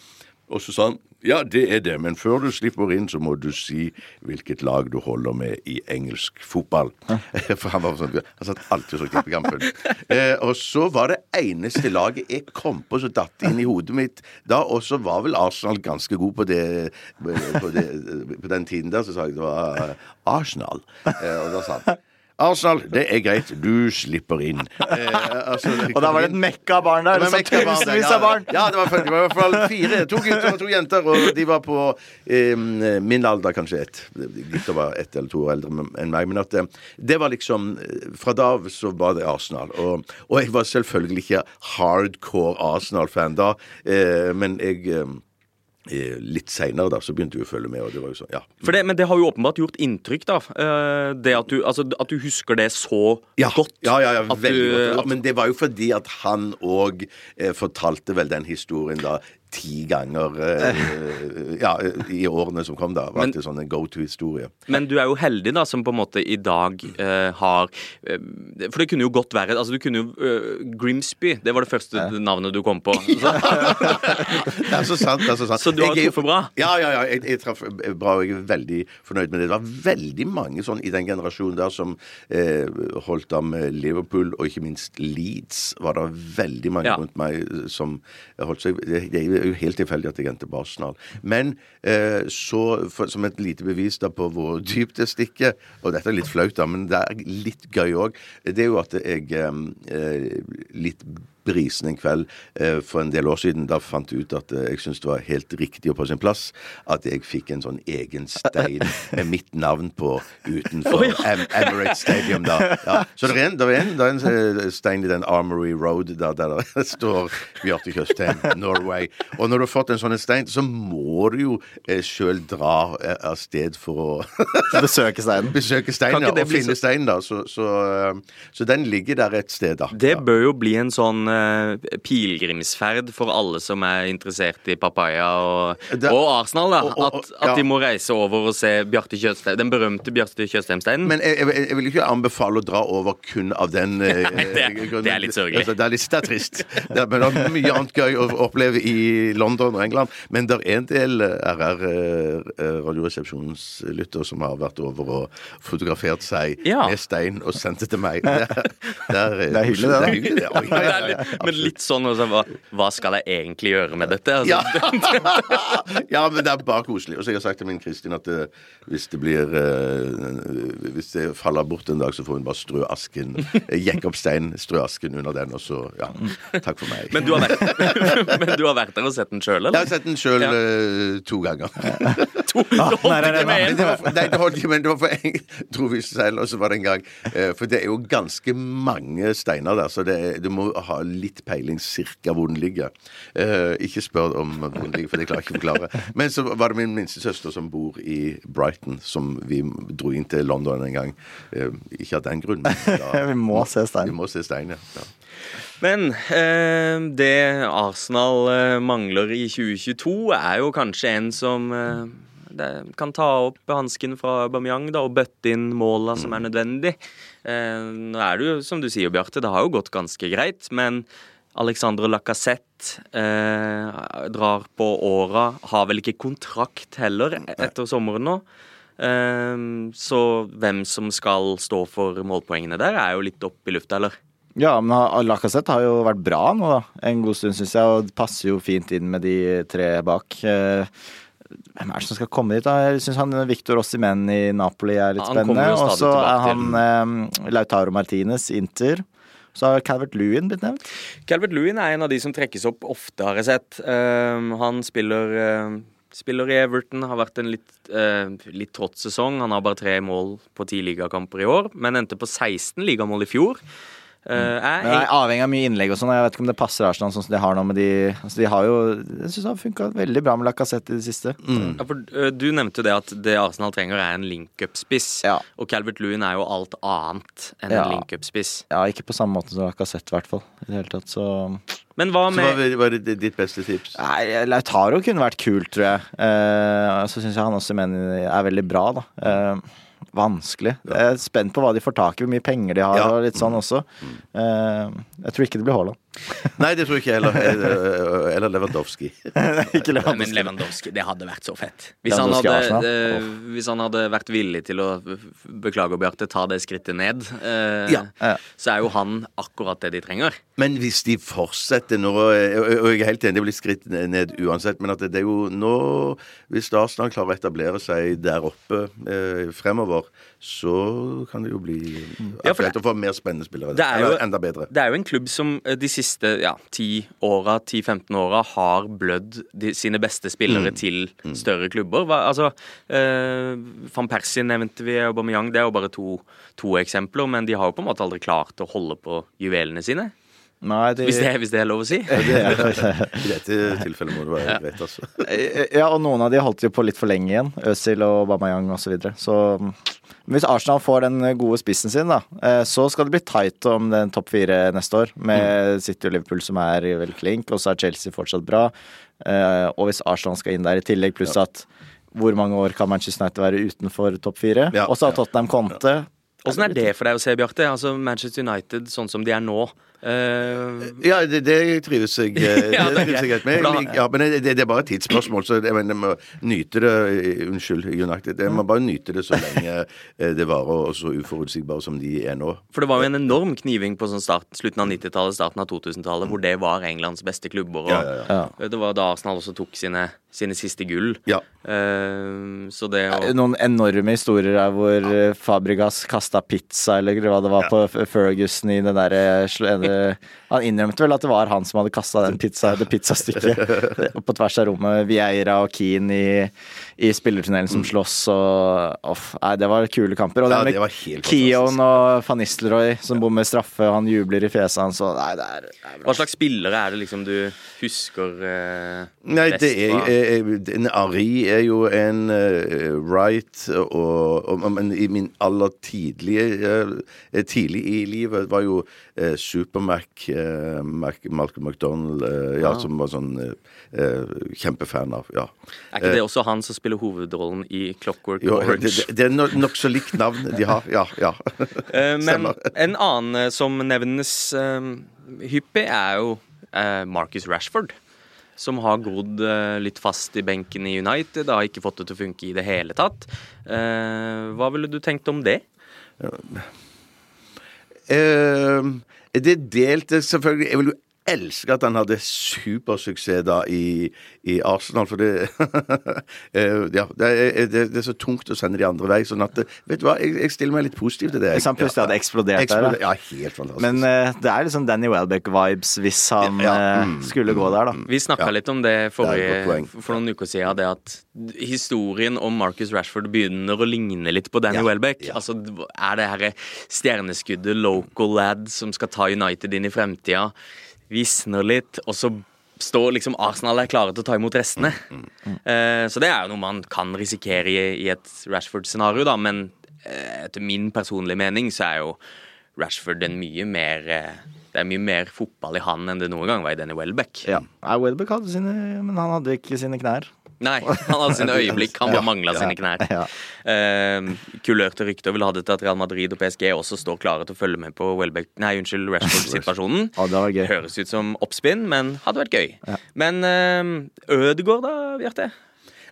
Og så sa han ja, det er det, men før du slipper inn, så må du si hvilket lag du holder med i engelsk fotball. For han var sånn, han satt alltid og så tippekampen. Eh, og så var det eneste laget jeg kom på som datt inn i hodet mitt da, og så var vel Arsenal ganske god på det på, det, på den tiden der, så sa jeg det var eh, Arsenal. Eh, og da sa han Arsenal, det er greit, du slipper inn. Eh, altså, Og da var det et mekka barn der. det var mekka barn der, tusenvis av barn. Ja, det var, det var i hvert fall fire. To gutter og to jenter. Og de var på eh, min alder, kanskje ett. Gutter var ett eller to år eldre enn meg. Men at eh, det var liksom eh, Fra da av så var det Arsenal. Og, og jeg var selvfølgelig ikke hardcore Arsenal-fan da, eh, men jeg eh, Litt seinere da, så begynte vi å følge med, og det var jo sånn, ja. Det, men det har jo åpenbart gjort inntrykk, da. Eh, Det at du, altså, at du husker det så Ja, godt. ja, ja, ja veldig du- godt. Men det var jo fordi at han òg eh, fortalte vel den historien da ti ganger eh, ja, i årene som kom, da. Var Men- det sånn en go to-historie. Men du er jo heldig, da, som på en måte i dag uh, har uh, For det kunne jo godt være Altså, du kunne jo uh, Grimsby, det var det første navnet du kom på. Så, Det er så sant. det er så sant. Så du har truffet bra? Ja, ja, ja. Jeg, jeg traff bra, og jeg er veldig fornøyd med det. Det var veldig mange sånn i den generasjonen der som holdt av med Liverpool, og ikke minst Leeds, var det veldig mange Ja. rundt meg som holdt seg Det, det er jo helt tilfeldig at jeg endte på Arsenal. Men eh, så, for, som et lite bevis da på hvor dypt det stikker, og dette er litt flaut, da, men det er litt gøy òg, det er jo at jeg eh, litt brisen en kveld eh, for en del år siden. Da fant jeg ut at eh, jeg syntes det var helt riktig og på sin plass at jeg fikk en sånn egen stein med mitt navn på utenfor Em Emirates Stadium. da. Ja. Så det er en, det er en, det er en eh, stein i den Armory Road der, der det står Bjarte Tjøstheim, Norway. Og når du har fått en sånn stein, så må du jo eh, sjøl dra eh, av sted for å Besøke steinen. besøke steinen ja, og finne så- steinen. da. Så, så, eh, så den ligger der et sted, da. Det bør jo bli en sånn eh, pilegrimsferd for alle som er interessert i papaya og, Det- og Arsenal. da og- og- At, at ja. de må reise over og se Bjarte Kjøstheim, den berømte Bjarte Tjøstheim-steinen. Men jeg, jeg, jeg vil ikke anbefale å dra over kun av den Nei, det er- grunnen. det er litt sørgelig. Altså, det er litt det er trist. Det er, men det er mye annet gøy å oppleve i London og England. Men det er en del eh, RR eh, Radioresepsjonslyttere som har vært over og fotografert seg Ja. med stein og sendt det til meg. Det er, det er, Det er hyggelig, det. Det er hyggelig, det. Ja, er men litt sånn også, hva, hva skal jeg egentlig gjøre med dette? Altså, Ja. ja, men det er bare koselig. Og så jeg har sagt til min Kristin at det, hvis det blir eh, Hvis det faller bort en dag, så får hun bare strø asken. eh, Jekke opp stein, strø asken under den, og så Ja. Takk for meg. Men du har vært, men du har vært der og sett den sjøl, jeg har sett den sjøl Ja. to ganger. To, holdt nei, det var for, nei, det holdt ikke, men det var for en trovis selv, og så var det en gang eh, For det er jo ganske mange steiner der, så det, du må ha litt peiling cirka hvor den ligger. Eh, ikke spør om hvor den ligger, for det klarer jeg ikke å forklare. Men så var det min minstesøster som bor i Brighton, som vi dro inn til London en gang. Eh, ikke av den grunn, men da, Vi må se vi stein. må se stein, ja. ja. Men eh, det Arsenal eh, mangler i 2022, er jo kanskje en som eh, det kan ta opp hansken fra Aubameyang da, og bøtte inn måla som er nødvendig. Eh, nå er det jo, som du sier, Bjarte, det har jo gått ganske greit, men Alexandre Lacassette eh, drar på åra, har vel ikke kontrakt heller etter sommeren nå. Eh, så hvem som skal stå for målpoengene der, er jo litt opp i lufta, eller? Ja, men Lacassette har jo vært bra nå, da. En god stund, syns jeg. Og passer jo fint inn med de tre bak. Eh, Hvem er det som skal komme dit, da? Jeg syns han Victor Ossimen i Napoli er litt Han spennende. Og så er han eh, Lautaro Martinez, Inter. Så har Calvert Lewin blitt nevnt. Calvert Lewin er en av de som trekkes opp ofte, har jeg sett. Uh, han spiller, uh, spiller i Everton, har vært en litt, uh, litt trått sesong. Han har bare tre mål på ti ligakamper i år, men endte på 16 ligamål i fjor. Eh, er Men jeg er avhengig av mye innlegg og sånn. og Jeg vet ikke om det passer Arsenal sånn som de har nå med de altså De har jo Jeg syns det har funka veldig bra med Lacassette i det siste. Ja, for øh, Du nevnte jo det at det Arsenal trenger, er en link-up-spiss. Ja. Og Calvert Lewin er jo alt annet enn Ja. en link-up-spiss. Ja, ikke på samme måte som Lacassette, i hvert fall. I det hele tatt, så Men hva Så hva var det ditt beste tips? Nei, Lautaro kunne vært kult, tror jeg. Uh, så syns jeg han også mener er veldig bra, da. Eh, vanskelig. Jeg er spent på hva de får tak i, hvor mye penger de har, og litt sånn også. Eh, jeg tror ikke det blir Haaland. Nei, det tror jeg ikke heller. Eh, Eller Lewandowski. ikke Nei, men Lewandowski. Lewandowski, det hadde vært så fett. Hvis han hadde, øh, hvis han hadde vært villig til å beklage og Bjarte, ta det skrittet ned, øh, Ja. Ja. så er jo han akkurat det de trenger. Men hvis de fortsetter nå, og jeg er helt enig, det blir skritt ned uansett, men at det er jo nå Hvis Arsenal klarer å etablere seg der oppe eh, fremover, så kan det jo bli Ja, for aktuelt å få mer spennende spillere. Det er jo- Eller enda bedre. Det er jo en klubb som eh, de siste ja, 10 åra, 10-15 åra, har blødd de, sine beste Mm. spillere til større klubber. Hva, altså, eh, Van Persie nevnte vi, Aubameyang. Det er jo bare to, to eksempler, men de har jo på en måte aldri klart å holde på juvelene sine. Nei, det... Hvis det, hvis det er lov å si. I dette tilfellet må det være greit, altså. Ja, og noen av de holdt jo på litt for lenge igjen. Øzil og Aubameyang osv. Så, videre. så mm, hvis Arsenal får den gode spissen sin, da, eh, så skal det bli tight om den topp fire neste år. Med City og Liverpool som er vel klink, og så er Chelsea fortsatt bra. Eh, Og hvis Arsenal skal inn der i tillegg, pluss at hvor mange år kan Manchester United være utenfor topp fire? Ja, Og så har. Tottenham Conte. Åssen er det for deg å se, Bjarte? Altså, Manchester United sånn som de er nå. Uh... Ja, det, det trives jeg eh, Ja, det det trives jeg greit. med. Ja, men det, det er bare et tidsspørsmål, så jeg, mener, jeg må nyte det Unnskyld, United. Jeg må bare nyte det så lenge eh, det varer, og så uforutsigbare som de er nå. For det var jo en enorm kniving på sånn start, slutten av 90-tallet, starten av 2000-tallet, hvor det var Englands beste klubber. Og Ja, ja, ja. Det var da Arsenal også tok sine, sine siste gull. Ja. Uh, så det å Noen enorme historier der hvor ja. Fabregas kasta pizza, eller hva det var, Ja. på Ferguson i den derre Han innrømte vel at det var han som hadde kasta den pizza, det pizzastykket på tvers av rommet. Vieira og Keane i, i spillertunnelen som slåss og off, Nei, det var kule kamper. Og det Ja, det med var helt Keown og van Nistelrooy som bommer straffe, og han jubler i fjeset hans, og nei, det er, det er bra. Hva slags spillere er det liksom du husker eh, Nei, best det er, fra? er, en Ari er jo en uh, right, og, og, men i min aller tidlige uh, Tidlig i livet var jo uh, Super-Mac, eh, Malcolm McDonald, eh, ja, som var sånn eh, eh, kjempefan av. Ja. Er ikke det også han som spiller hovedrollen i Clockwork Jo, Orange? det, det, det er nok- nokså likt navn de har. Ja, ja. Eh, men en annen eh, som nevnes eh, hyppig, er jo eh, Marcus Rashford. Som har grodd eh, litt fast i benken i United. Har ikke fått det til å funke i det hele tatt. Eh, hva ville du tenkt om det? Eh, det delte selvfølgelig Vil at han hadde supersuksess da i, i Arsenal, for det eh, Ja, det er, det, det er så tungt å sende de andre vei. Sånn at Vet du hva, jeg, jeg stiller meg litt positiv til det. Hvis han plutselig hadde eksplodert der, da. Ja, helt fantastisk. Men uh, det er liksom Danny Welbeck-vibes hvis han Ja, ja. mm. skulle gå der, da. Vi snakka Ja. litt om det Det et forrige, det for noen uker siden. Det at historien om Marcus Rashford begynner å ligne litt på Danny Ja, Welbeck. ja. Altså, Er det her stjerneskuddet local lad som skal ta United inn i fremtida, visner litt, og så står liksom Arsenal er klare til å ta imot restene. Eh, så det er jo noe man kan risikere i, i et Rashford-scenario, da. Men eh, etter min personlige mening så er jo Rashford en mye mer eh, Det er mye mer fotball i han enn det noen gang var i Danny Welbeck. Ja. Welbeck hadde sine, men han hadde ikke sine knær. Nei, han hadde sine øyeblikk. Han bare mangla sine knær. Ja. Uh, kulørte rykter vil ha det til at Real Madrid og PSG også står klare til å følge med på Welbeck Nei, unnskyld, Rashford-situasjonen. Det var gøy. Høres ut som oppspinn, men hadde vært gøy. Men uh, Ødegaard, da, Bjarte?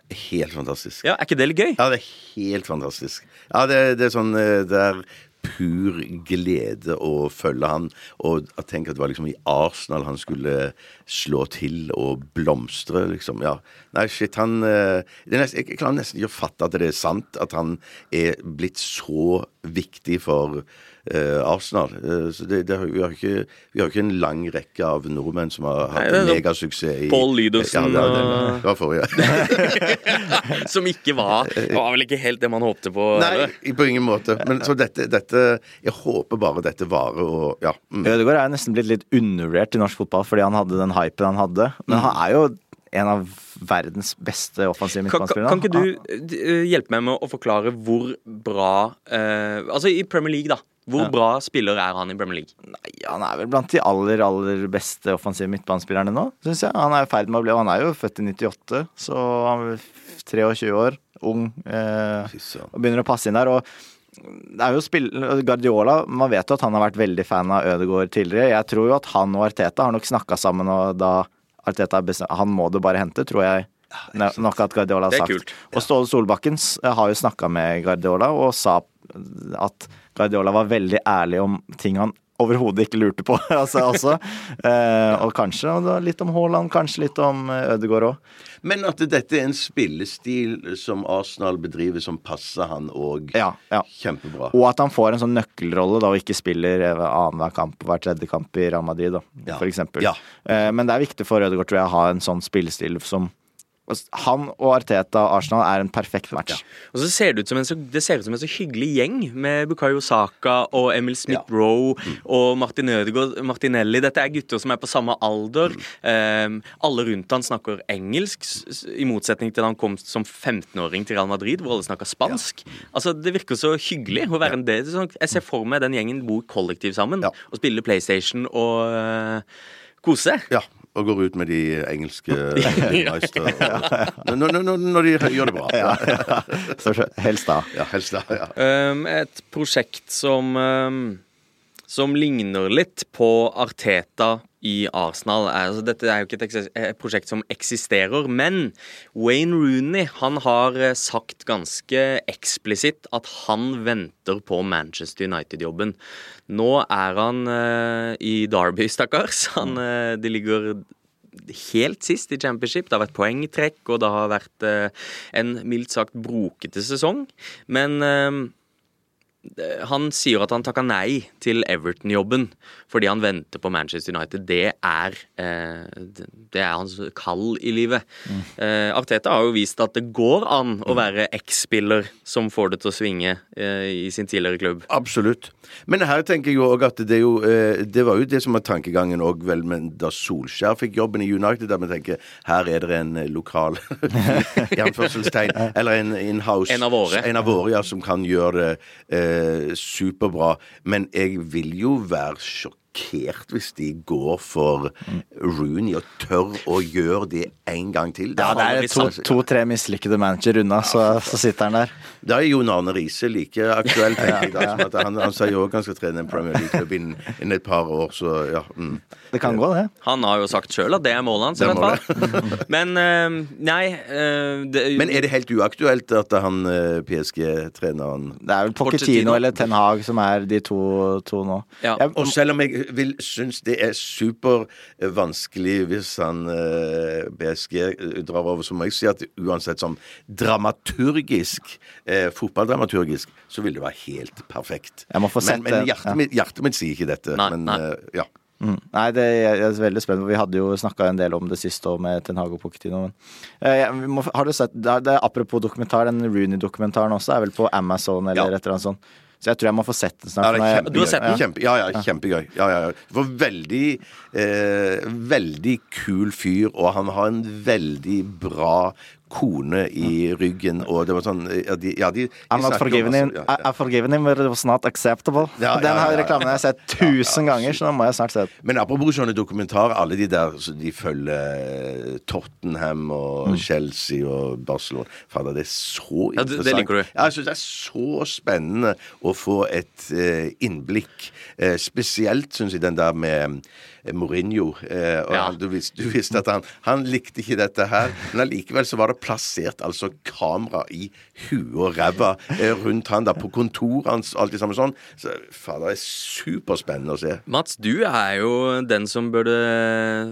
Helt fantastisk. Ja, Er ikke det litt gøy? Ja, det er helt fantastisk. Ja, det, det er sånn eh, Det er pur glede å følge han. Og tenk at det var liksom i Arsenal han skulle slå til og blomstre, liksom. Ja. Nei, shit, han eh, nesten, Jeg klarer nesten ikke å fatte at det er sant at han er blitt så viktig for eh, Arsenal. Eh, så det, det, vi, har ikke, vi har ikke en lang rekke av nordmenn som har hatt Nei, det sånn megasuksess i Paul Lydersen Ja, det, det, og- var forrige. Som ikke var Det var vel ikke helt det man håpte på? Nei, eller? på ingen måte. Men så dette, dette Jeg håper bare dette varer og ja. Mm. Ødegaard er nesten blitt litt undervurdert i norsk fotball fordi han hadde den hypen han hadde. Men han er jo en av verdens beste offensive Kan, kan, kan ikke du eh, hjelpe meg med å forklare hvor bra eh, Altså i Premier League, da. Hvor Ja. bra spiller er han i Bremer League? Nei, han er vel blant de aller, aller beste offensive midtbanespillerne nå, syns jeg. Han er i ferd med å bli Han er jo født i 98, så han er 23 år, ung. Eh, og begynner å passe inn der. Og det er jo spill Guardiola Man vet jo at han har vært veldig fan av Ødegaard tidligere. Jeg tror jo at han og Arteta har nok snakka sammen, og da Arteta bestem- Han må du bare hente, tror jeg. Nok at Guardiola har sagt. kult. Og Ståle Solbakken har jo snakka med Guardiola og sa at Guardiola var veldig ærlig om ting han overhodet ikke lurte på. altså, også. Eh, og kanskje og litt om Haaland, kanskje litt om eh, Ødegaard òg. Men at dette er en spillestil som Arsenal bedriver, som passer han òg Ja, ja. kjempebra. Og at han får en sånn nøkkelrolle da, og ikke spiller eh, annenhver kamp hver tredje kamp i Real Madrid, da, Ja. eksempel. Ja. Eh, Men det er viktig for Ødegaard tror jeg, å ha en sånn spillestil som Han og Arteta og Arsenal er en perfekt match. Og så ser det ut som en så, det ser ut som en så hyggelig gjeng med Bukayo Saka og Emil Smith-Roe og Martin Ødegaard, Martinelli. Dette er gutter som er på samme alder. Um, alle rundt han snakker engelsk, i motsetning til da han kom som 15-åring til Real Madrid, hvor alle snakker spansk. Altså, Det virker så hyggelig å være en del. Sånn, jeg ser for meg den gjengen bor kollektivt sammen Ja. og spiller PlayStation og uh, kose. Ja. Og går ut med de engelske meister. Når, når, når, de gjør det bra. Ja, Så helst da. helst da. Ja. Um, et prosjekt som um, Som ligner litt på Arteta i Arsenal. Altså, dette er jo ikke et, prosjekt som eksisterer, men Wayne Rooney han har eh, sagt ganske eksplisitt at han venter på Manchester United-jobben. Nå er han uh, i Derby, stakkars. Han, uh, de ligger helt sist i championship. Det har vært poengtrekk, og det har vært uh, en mildt sagt brokete sesong. Men eh, han sier at han takka nei til Everton-jobben fordi han venter på Manchester United. Det er, eh, det er hans kall i livet. Eh, Arteta har jo vist at det går an å være X-spiller som får det til å svinge eh, i sin tidligere klubb. Absolutt. Men her tenker jeg jo òg at det jo Det var jo det som var tankegangen òg, vel, men da Solskjær fikk jobben i United, der vi tenker her er det en lokal i anførselstegn, eller en in-house En av våre. En av våre, ja, som kan gjøre det superbra. Men jeg vil jo være sjokkert hvis de går for Rooney og tør å gjøre det en gang til. Ja, det er to- to-tre mislykkede manager unna, så, så sitter han der. Da er Jon Arne Riise like aktuell, tenker jeg. Da, som at han, han sier jo òg han skal trene en Premier League-klubb innen, innen et par år, så ja. Mm. Det kan gå, det. Han har jo sagt sjøl at det er målet hans, i er hvert fall. Men eh, nei eh, det, Men er det helt uaktuelt at han eh, PSG-treneren Det er vel Pochettino. Pochettino eller Ten Hag som er de to, to nå. Ja, Jeg- Og selv om jeg vil synes det er supervanskelig hvis han eh, BSG drar over, så må jeg si at uansett som dramaturgisk, eh, fotballdramaturgisk, så vil det være helt perfekt. Jeg må få sett men men hjertet, ja. mitt, hjertet mitt sier ikke dette. Nei, men nei. eh, ja. Mm. Nei, det, jeg er veldig spennende. Vi hadde jo snakka en del om det siste år med Ten Hag og Pochettino. Men, eh, vi må, har du sett, det er, det er, Apropos dokumentar, den Rooney-dokumentaren også er vel på Amazon eller Ja. et eller annet sånt. Så jeg tror jeg må få sett den Ja, snart. er kjempegøy. Du har sett den? Kjempe, ja, ja, kjempegøy. Ja, ja, ja. For veldig eh, Veldig kul fyr, og han har en veldig bra kone i ryggen, og det var sånn ja, de, ja, de, de I'm not forgiven him, ja, I, ja. I forgiven him, but it was not acceptable. Ja, ja, Den her reklamen har jeg sett tusen ganger, så nå må jeg snart se den. Men apropos sånne dokumentarer, alle de der så de følger Tottenham og Chelsea og Barcelona Fader, det er så Ja, det- det liker du. Ja, jeg syns det er så spennende å få et eh, innblikk. Eh, spesielt syns jeg den der med eh, Mourinho. Eh, og Ja. han, du, visste, du visste at han, han likte ikke dette her, men allikevel så var det plassert altså kamera i huet og ræva eh, rundt han da på kontoret hans og alt det samme sånn. Så fader, det er superspennende å se. Mats, du er jo den som burde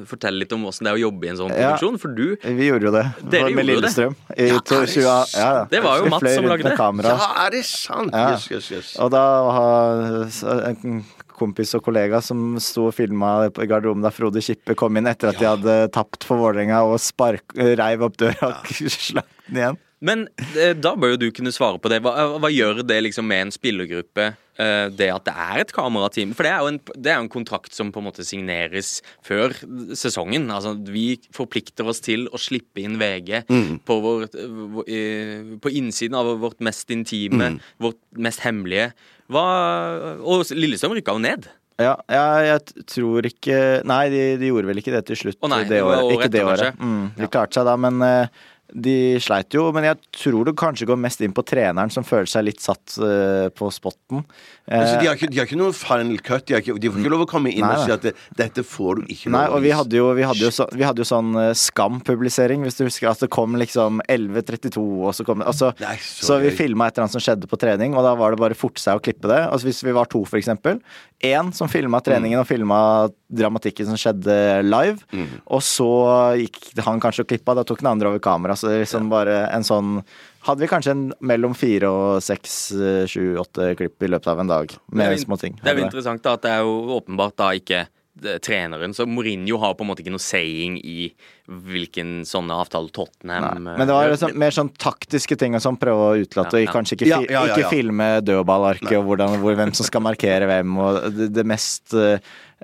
fortelle litt om åssen det er å jobbe i en sånn Ja. produksjon, for du Vi gjorde jo det. Dere med Lillestrøm. det. Ja, det ja, ja. Det var jo Mats som lagde det. Kamera. Ja, er det sant? Ja. Jøss, jøss, jøss. Og da ha kompis og kollega som sto og filma i garderoben da Frode Kippe kom inn etter at de hadde tapt for Vålerenga og spark, reiv opp døra og slapp den igjen. Men eh, da bør jo du kunne svare på det. Hva, hva gjør det liksom med en spillergruppe, eh, det at det er et kamerateam? For det er jo en, det er en kontrakt som på en måte signeres før sesongen. Altså, vi forplikter oss til å slippe inn VG på, vår, eh, på innsiden av vårt mest intime, vårt mest hemmelige. Hva, og Lillestrøm rykka jo ned. Ja, jeg, jeg tror ikke Nei, de, de gjorde vel ikke det til slutt Å nei, det det året. Ikke det året. Mm, de klarte seg da, men eh, de sleit jo. Men jeg tror det kanskje går mest inn på treneren, som føler seg litt satt uh, på spotten. Altså, Eh, de, har ikke, de har ikke noen final cut. De, har ikke, de får ikke lov å komme inn Nei, og si at det, 'dette får du ikke Nei, lov og vi hadde jo, vi hadde jo, så, vi hadde jo sånn uh, Skam-publisering, hvis du husker. At det kom liksom 11.32, og så kom det altså, Nei, så Så vi filma et eller annet som skjedde på trening, og da var det bare forte seg å klippe det. Altså Hvis vi var to, for eksempel. Én som filma treningen og filma dramatikken som skjedde live. Og så gikk han kanskje og klippa, da tok den andre over kamera. Så det ja. liksom bare en sånn Hadde vi kanskje en mellom fire og seks, eh, sju, åtte klipp i løpet av en dag. Med små ting. Det er jo interessant da, at det er jo åpenbart da ikke treneren. Så Mourinho har på en måte ikke noe saying i hvilken sånne avtaler Tottenham Nei, men det var liksom mer sånn taktiske ting og sånn, prøve å utelate, Ja, ja. kanskje ikke, Ja, fi, ja, ja, ikke filme dødballarket og hvordan, hvor, hvem som skal markere hvem, og det, det mest eh,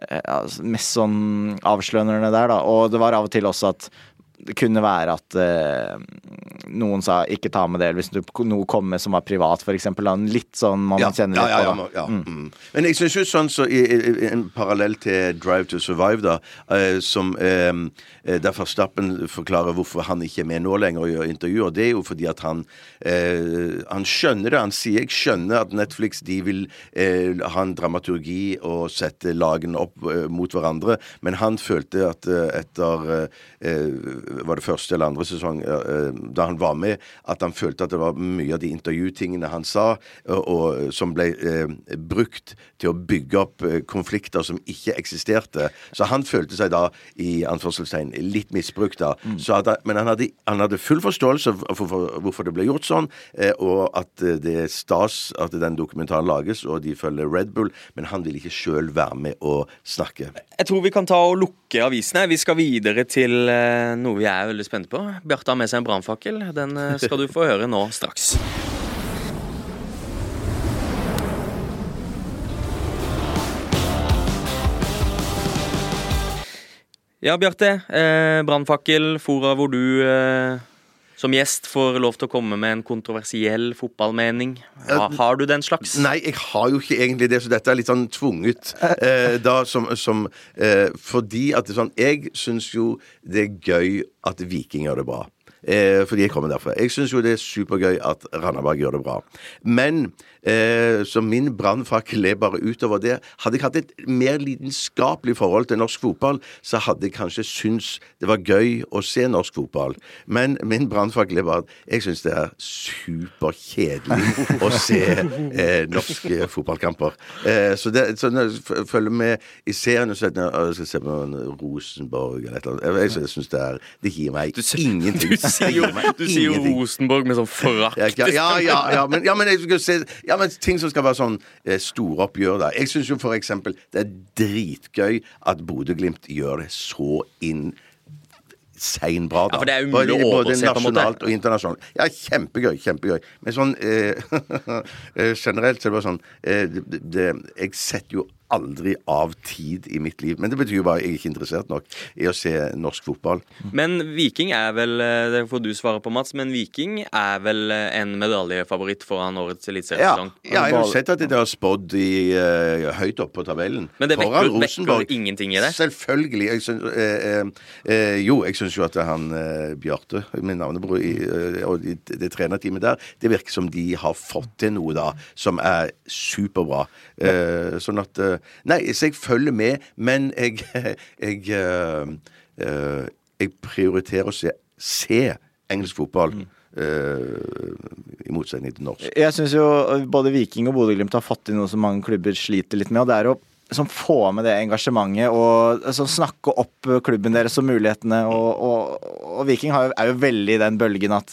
ja, mest sånn avslørende der, da. Og det var av og til også at det kunne være at uh, noen sa 'ikke ta med det', hvis du, noe kom med som var privat, eksempel. Litt sånn man kjenner litt ja, ja, på. ja, ja. Mm. Men jeg syns jo sånn så i, i, en parallell til Drive to Survive, da, uh, som eh, der Verstappen forklarer hvorfor han ikke er med nå lenger og gjør intervjuer, det er jo fordi at han uh, Han skjønner det. Han sier 'jeg skjønner at Netflix de vil ha en dramaturgi og sette lagene opp mot hverandre', men han følte at etter Var det første eller andre sesong eh, da han var med, at han følte at det var mye av de intervjutingene han sa, og, og som ble eh, brukt til å bygge opp eh, konflikter som ikke eksisterte. Så han følte seg da, i anførselstegn, litt misbrukt da. Så at, men han hadde, han hadde full forståelse for, for, for hvorfor det ble gjort sånn, eh, og at eh, det er stas at den dokumentaren lages, og de følger Red Bull, men han vil ikke sjøl være med og snakke. Jeg tror vi kan ta og lukke avisene. Vi skal videre til eh, noe vi er veldig spente på. Bjarte har med seg en brannfakkel. Den eh, skal du få høre nå straks. Ja, Bjarte. Eh, brannfakkel, fora hvor du eh, som gjest får lov til å komme med en kontroversiell fotballmening. Ha, har du den slags? Nei, jeg har jo ikke egentlig det, så dette er litt sånn tvunget. Eh, da som, som eh, Fordi at det sånn Jeg syns jo det er gøy at Viking gjør det bra. Eh, fordi jeg kommer derfra. Jeg syns jo det er supergøy at Randaberg gjør det bra. Men eh, så min brannfakkel er bare utover det. Hadde jeg hatt et mer lidenskapelig forhold til norsk fotball, så hadde jeg kanskje syntes det var gøy å se norsk fotball. Men min brannfakkel er bare at jeg syns det er superkjedelig å se eh, norske fotballkamper. Eh, så, det, så når jeg følger med i serien sier jeg skal se på Rosenborg eller et eller annet Jeg, jeg synes det er Det gir meg ingenting. Du sier jo, du sier jo. Rosenborg med sånn forakt. Ja, ja, ja, ja, men, ja, men, se, ja, men ting som skal være sånn eh, store oppgjør, da. Jeg syns jo for eksempel det er dritgøy at Bodø-Glimt gjør det så inn seinbra, da. Ja, for det er umulig å Både overse, både nasjonalt og internasjonalt. Ja, kjempegøy. Kjempegøy. Men sånn eh, eh, generelt så er det bare sånn eh, det, det, Jeg setter jo aldri av tid i mitt liv. Men det betyr jo bare at jeg er ikke interessert nok i å se norsk fotball. Men Viking er vel eh, Det får du svare på, Mats. Men Viking er vel eh, en medaljefavoritt foran årets eliteseriesesong? Ja, jeg har sett at de har spådd i, eh, høyt opp på tabellen. Men det Foran vekker, Rosenborg. vekker ingenting i det? Selvfølgelig. Jeg synes, uh, eh, jo, jeg syns jo at han Bjarte, min navnebror, og det, trenerteamet der, det virker som de har fått til noe da som er superbra. Sånn at Nei, så jeg følger med, men jeg Jeg, eh, eh, jeg prioriterer å se, se engelsk fotball. Mm. Uh, I motsetning til norsk. Jeg syns jo både Viking og Bodø-Glimt har fått inn noe som mange klubber sliter litt med, og det er å som få med det engasjementet og altså, snakke opp klubben deres og mulighetene. Og, og, og Viking har, jo- er jo veldig i den bølgen at,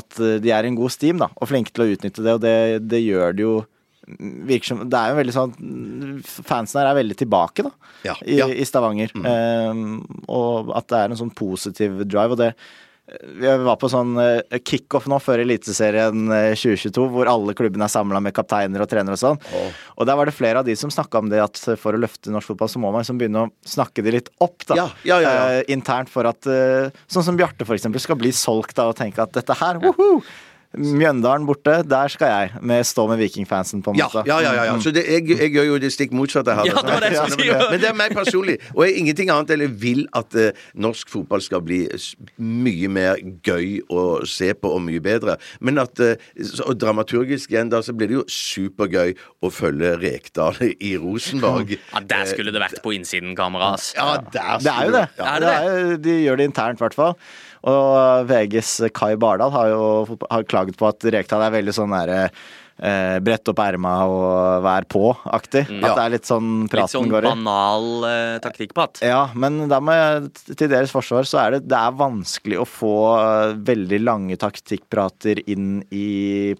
at de er en god steam da, og flinke til å utnytte det, og det, det gjør det jo virker som Det er jo veldig sånn Fansen her er veldig tilbake, da, Ja, i, ja. i Stavanger. Eh, og at det er en sånn positiv drive. Og det vi var på sånn eh, kickoff nå før Eliteserien eh, 2022, hvor alle klubbene er samla med kapteiner og trenere og sånn. Og der var det flere av de som snakka om det at for å løfte norsk fotball, så må man liksom begynne å snakke det litt opp, da. Ja, ja, ja. Eh, internt for at eh, Sånn som Bjarte, for eksempel, skal bli solgt da og tenke at dette her, woho! Mjøndalen borte, der skal jeg. Med stå med vikingfansen, på en måte. ja, ja, ja, ja. Så det, jeg, jeg gjør jo det stikk motsatte her. Ja, det var det jeg skulle men- si. Men det er meg personlig. Og jeg ingenting annet eller vil at eh, norsk fotball skal bli mye mer gøy å se på og mye bedre. Men at eh, så- Og dramaturgisk igjen, da, så blir det jo supergøy å følge Rekdal i Rosenborg. Ja, Der skulle det vært på innsiden, kamera. Ja, der Det er jo det. Ja. Er det det? jo- de gjør det internt, i hvert fall. Og VGs Kai Bardal har jo har klaget på at Rekdal er veldig sånn derre eh, brett opp erma og vær på-aktig. At det er litt sånn Litt praten sånn går i. Litt sånn banal eh, at Ja, men da må jeg, til deres forsvar så er det, det er vanskelig å få eh, veldig lange taktikkprater inn i,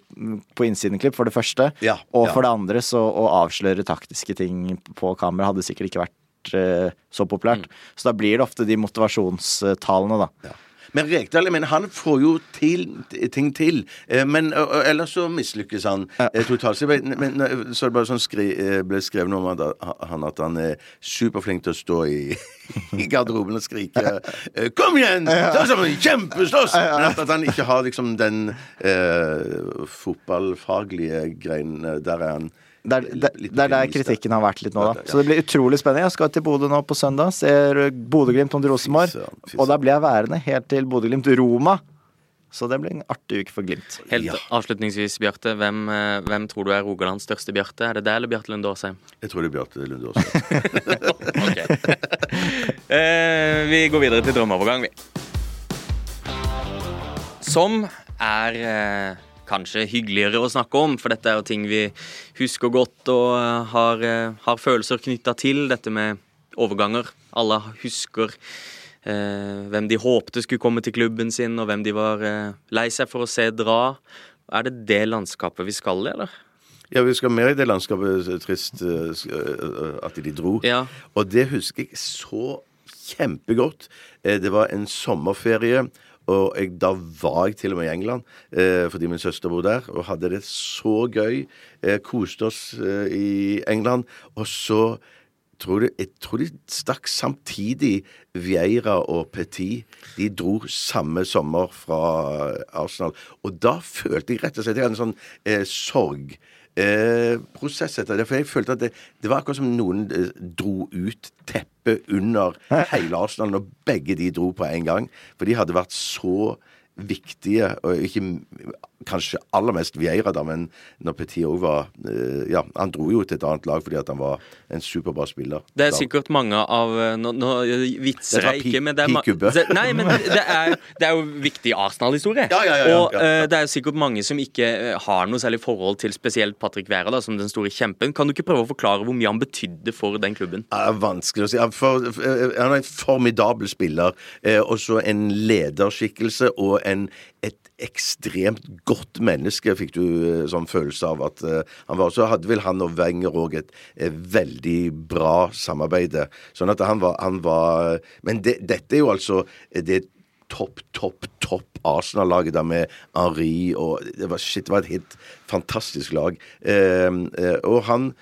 på innsiden-klipp, for det første. Ja, og ja. for det andre så å avsløre taktiske ting på kamera hadde sikkert ikke vært eh, så populært. Mm. Så da blir det ofte de motivasjonstalene, da. Men Rekdal jeg mener, han får jo til, ting til. Eh, Men ø, ellers så mislykkes han eh, totalt. Så, vet- men, eh, så det bare sånn skri, eh, ble skrevet noe om at han at han er superflink til å stå i, i garderoben og skrike eh, 'Kom igjen! Ta sammen! Kjempeslåss!' Men at, at han ikke har liksom den eh, fotballfaglige greien. eh, Der er han Det er, det, det er der kritikken har vært litt nå, da. Så det blir utrolig spennende. Jeg skal til Bodø nå på søndag. Ser Bodø-Glimt mot Rosenborg. Og da blir jeg værende helt til Bodø-Glimt-Roma. Så det blir en artig uke for Glimt. Helt Ja. avslutningsvis, Bjarte. Hvem, eh, hvem tror du er Rogalands største Bjarte? Er det deg eller Bjarte Lunde Aasheim? Jeg tror det er Bjarte Lunde Aasheim. Eh, vi går videre til drømmeovergang, vi. Som er eh, kanskje hyggeligere å snakke om, for dette er jo ting vi husker godt og eh, har, eh, har følelser knytta til. Dette med overganger. Alle husker eh, hvem de håpte skulle komme til klubben sin, og hvem de var eh, lei seg for å se dra. Er det det landskapet vi skal i, eller? Ja, vi skal mer i det landskapet. Trist eh, eh, at de dro. Ja. Og det husker jeg så kjempegodt. Det var en sommerferie. Og jeg, da var jeg til og med i England eh, fordi min søster bor der, og hadde det så gøy. Eh, koste oss eh, i England. Og så tror jeg, jeg tror de stakk samtidig, Vieira og Petit. De dro samme sommer fra Arsenal. Og da følte jeg rett og slett Jeg hadde en sånn eh, sorg. Eh, prosess etter det. For jeg følte at det, det var akkurat som noen eh, dro ut teppet under hele Arsenal når begge de dro på en gang. For de hadde vært så viktige, og ikke kanskje aller mest Vieira, da, men når Petit òg var eh, Ja, han dro jo til et annet lag fordi at han var en superbra spiller. Det er sikkert mange av eh, Nå, nå vitser jeg ikke, men det er, pikubbe. Nei, men det er, det er jo viktig Arsenal-historie. Ja, ja, ja, og eh, det er jo sikkert mange som ikke har noe særlig forhold til spesielt Patrick Vera, da, som den store kjempen. Kan du ikke prøve å forklare hvor mye han betydde for den klubben? Det er vanskelig å si. Han, for, han er en formidabel spiller. Og så en lederskikkelse og en, et ekstremt godt menneske, fikk du eh, sånn følelse av at eh, han var. Så hadde vel han og Wenger òg et et, veldig bra samarbeid. Sånn at han var, han var Men det, dette er jo altså det topp, topp, topp Arsenal-laget der med Henri og det var, Shit, det var et helt fantastisk lag. Eh, eh, og han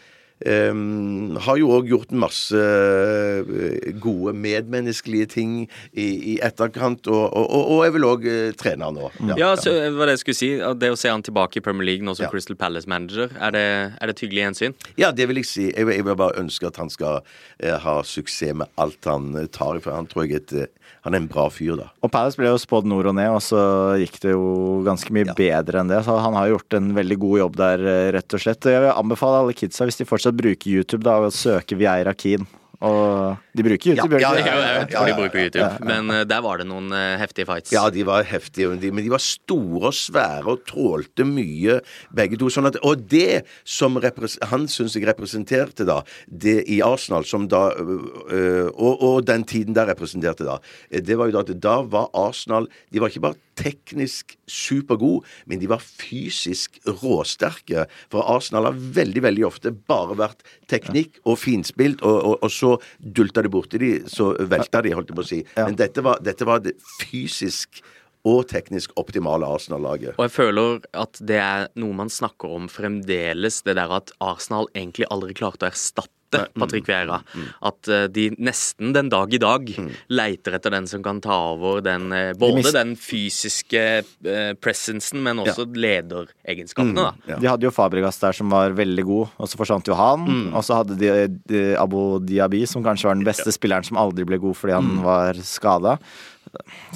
ehm, har jo òg gjort masse eh, gode medmenneskelige ting i, i etterkant, og, og, og, er vel òg trener nå. Ja, så det det jeg skulle si. Det å se han tilbake i Premier League nå som Ja. Crystal Palace-manager, er, det, er det et hyggelig gjensyn? Ja, det vil jeg si. Jeg, vil- jeg vil bare ønske at han skal eh, ha suksess med alt han tar tar for Han tror jeg er et, eh, han er en bra fyr, da. Og Palace ble jo spådd nord og ned, og så gikk det jo ganske mye Ja. bedre enn det. Så han har gjort en veldig god jobb der, eh, rett og slett. Jeg vil anbefale alle kidsa, hvis de fortsatt bruker YouTube, da, å søke Vieira Keen. Og de bruker YouTube, Ja, ja, de ja, jeg ja, de bruker YouTube, men eh, der var det noen eh, heftige fights. Ja, de var heftige, men de- var store og svære og trålte mye, begge to. Sånn at, og det som han syns jeg representerte da, det i Arsenal, som da øh, og, og den tiden der representerte da, det var jo da at da var Arsenal De var ikke bare teknisk supergode, men de var fysisk råsterke. For Arsenal har veldig, veldig ofte bare vært teknikk og finspilt, og, og, og så dulta det borti de, så velta de, holdt jeg på å si. Men dette var, dette var det fysisk og teknisk optimale Arsenal-laget. Og jeg føler at det er noe man snakker om fremdeles, det der at Arsenal egentlig aldri klarte å erstatte Patrick Vera. At eh, de nesten den dag i dag leiter etter den som kan ta over den eh, Både den fysiske uh, presensen, men også lederegenskapene, da. De hadde jo Fabregas der som var veldig god, og så forsvant jo han. Og så hadde de, de Abu Diaby, som kanskje var den beste spilleren som aldri ble god fordi han var skada.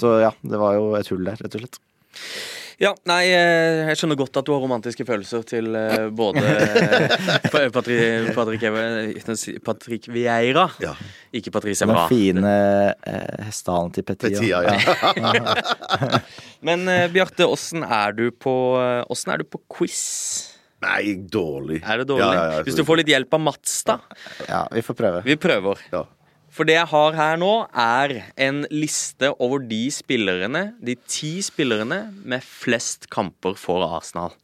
Så ja, det var jo et hull der, rett og slett. Ja, nei, eh, jeg skjønner godt at du har romantiske følelser til eh, både eh, Patrick, Patrick, Patrick Vieira, Ja. ikke Patrice Den Evra. fine eh, hestehalen til Petia. Petia, ja. Men Bjarte, åssen er du på er du på quiz? Nei, dårlig. Er det dårlig? Ja, ja, ja, Hvis du får litt hjelp av Mats, da. Ja, vi får prøve. Vi prøver. Ja. For det jeg har her nå, er en liste over de spillerne, de ti spillerne med flest kamper for Arsenal.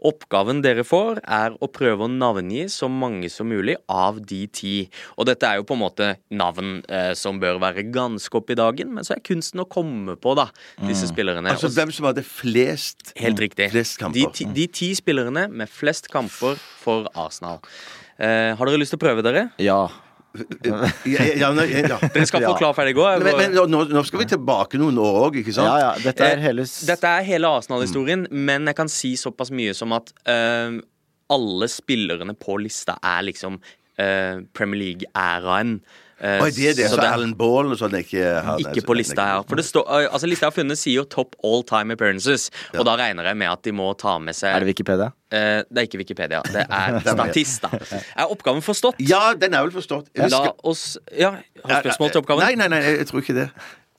Oppgaven dere får, er å prøve å navngi så mange som mulig av de ti. Og dette er jo på en måte navn eh, som bør være ganske opp i dagen, men så er kunsten å komme på da, disse spillerne. Altså hvem som hadde flest Helt riktig. Flest kamper. De, ti, de ti spillerne med flest kamper for Arsenal. Eh, har dere lyst til å prøve dere? Ja. Ja, ja, ja, ja. Dere skal få klar, ferdig, gå. Men, men nå, nå skal vi tilbake noen år òg, ikke sant? ja, ja. Dette er Eh, hele Dette er hele Arsenal-historien, men jeg kan si såpass mye som at uh, alle spillerne på lista er liksom uh, Premier League-æraen. Eh, Oi, det er det. så Så Alan Ball og sånn er ikke nei, ikke på lista her. For det står, eh, altså Lista jeg har funnet, sier jo top all time appearances. Og da regner jeg med at de må ta med seg Er det Wikipedia? eh, Det er ikke Wikipedia, det er Statista. Er oppgaven forstått? Ja, den er vel forstått. La oss Ja, har spørsmål til oppgaven? Nei, nei, nei, jeg tror ikke det.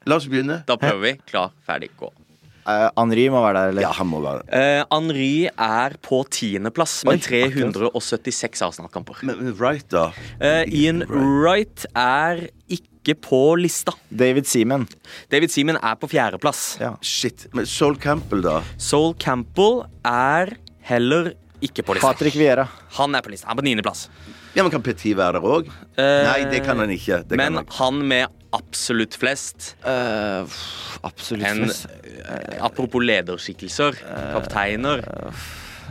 La oss begynne. Da prøver vi. Klar, ferdig, gå. Eh, Henri må være der, eller? Ja, han må være der. Uh, Henri er på tiendeplass med 376 Arsenal-kamper. Men men Wright, da? Uh, Ian Wright er ikke på lista. David Seaman. David Seaman er på fjerdeplass. Ja. Shit. Men Sol Campbell, da? Sol Campbell er heller ikke på lista. Patrick Vieira. Han er på lista. Han er på niendeplass. Ja, men Kan Petit være der òg? Uh, Nei, det kan han ikke. Det kan Men han ikke. han med absolutt flest uh, absolutt en, flest. Eh, Apropos lederskikkelser, kapteiner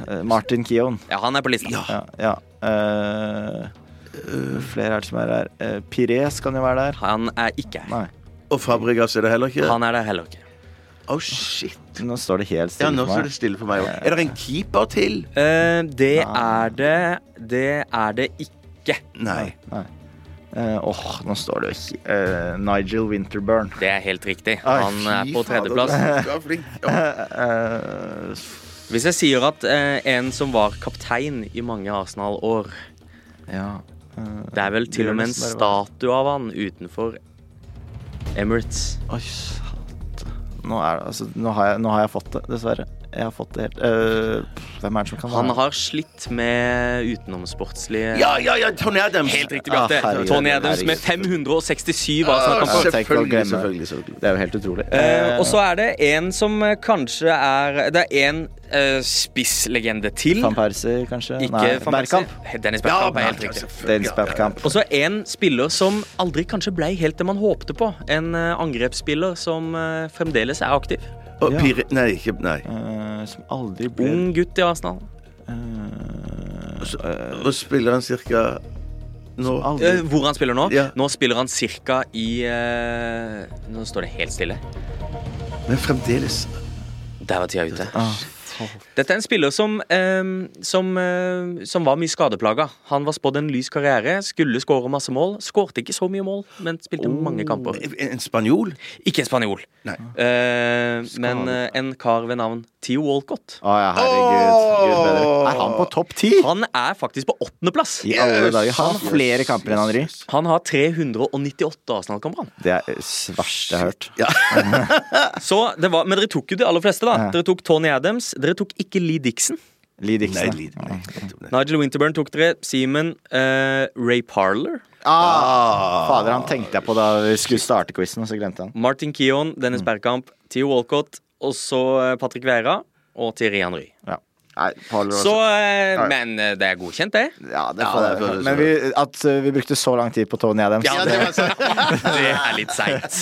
Eh, Martin Kion. Ja, han er på lista. Ja. ja. Eh, flere er det som er her. Uh, Pires kan jo være der. Han er ikke her. Nei. Og Fabregas er det heller ikke? Han er det heller ikke. Oh, shit. Nå står det helt stille Ja, nå for står det stille for meg. Er det en keeper til? Uh, det er det Det er det ikke. Nei. Nei. Eh, Åh, nå står det eh, Nigel Winterburn. Det er helt riktig. Ai, Han er på tredjeplass. er. Ja. Eh, Hvis jeg sier at uh, en som var kaptein i mange Arsenal-år ja uh, Det er vel til og med en statue av han utenfor Emirates. Oi, satan. Nå, altså, nå, nå har jeg fått det, dessverre. Jeg har fått det helt eh, Hvem er det som kan Han være har slitt med utenomsportslige ja, ja, ja, Tony Adams. Helt riktig, Ah, Bjarte. herregud, Tony Adams med 567 Ah, Arsenal-kamper. tenk å selvfølgelig, selvfølgelig, selvfølgelig. Det er jo helt utrolig. Eh, og så er det en som eh, kanskje er Det er en eh, spisslegende til. Van Persie, kanskje? Ikke Nei, Van. Bergkamp. Dennis Ja, Bergkamp er helt riktig. Dennis Bergkamp. Og så en spiller som aldri kanskje ble helt det man håpte på. En eh, angrepsspiller som eh, fremdeles er aktiv. Og Ja. Piri Nei, ikke Nei. Uh, som aldri ble Ung gutt i Arsenal. eh, Og spiller han cirka nå? Aldri. Eh, hvor han spiller nå? Ja. Nå spiller han cirka i uh... Nå står det helt stille. Men fremdeles Der var tida ute. Ah, Dette er en spiller som, eh, som, eh, som var mye skadeplaga. Han var spådd en lys karriere, skulle skåre masse mål. Skårte ikke så mye mål, men spilte mange kamper. En spanjol? Ikke en spanjol, Nei. eh, men eh, en kar ved navn Theo Walcott. Å ja, herregud. Gud. Er han på topp ti? Han er faktisk på åttendeplass. Yes. Han har flere kamper enn Henri. Han har 398 Arsenal-kamper. han. Det er det verste jeg har hørt. Så det var, Men dere tok jo de aller fleste, da. Dere tok Tony Adams. Dere tok ikke Lee Dixon. Lee Dixon. Nei, Lee, nei. Nigel Winterburn tok dere. Seaman. Uh, Ray Parler. Ah, fader, han tenkte jeg på da vi skulle starte quizen, og så glemte han. Martin Keon, Dennis Bergkamp. Theo Walcott. Og så eh, Patrick Vera. Og Thierry Henry. Ja. Nei, Så, eh, men eh, det er godkjent, det. Ja, det Ja, får det Men vi, at uh, vi brukte så lang tid på Tony Adams Ja, det, det, det er litt seigt.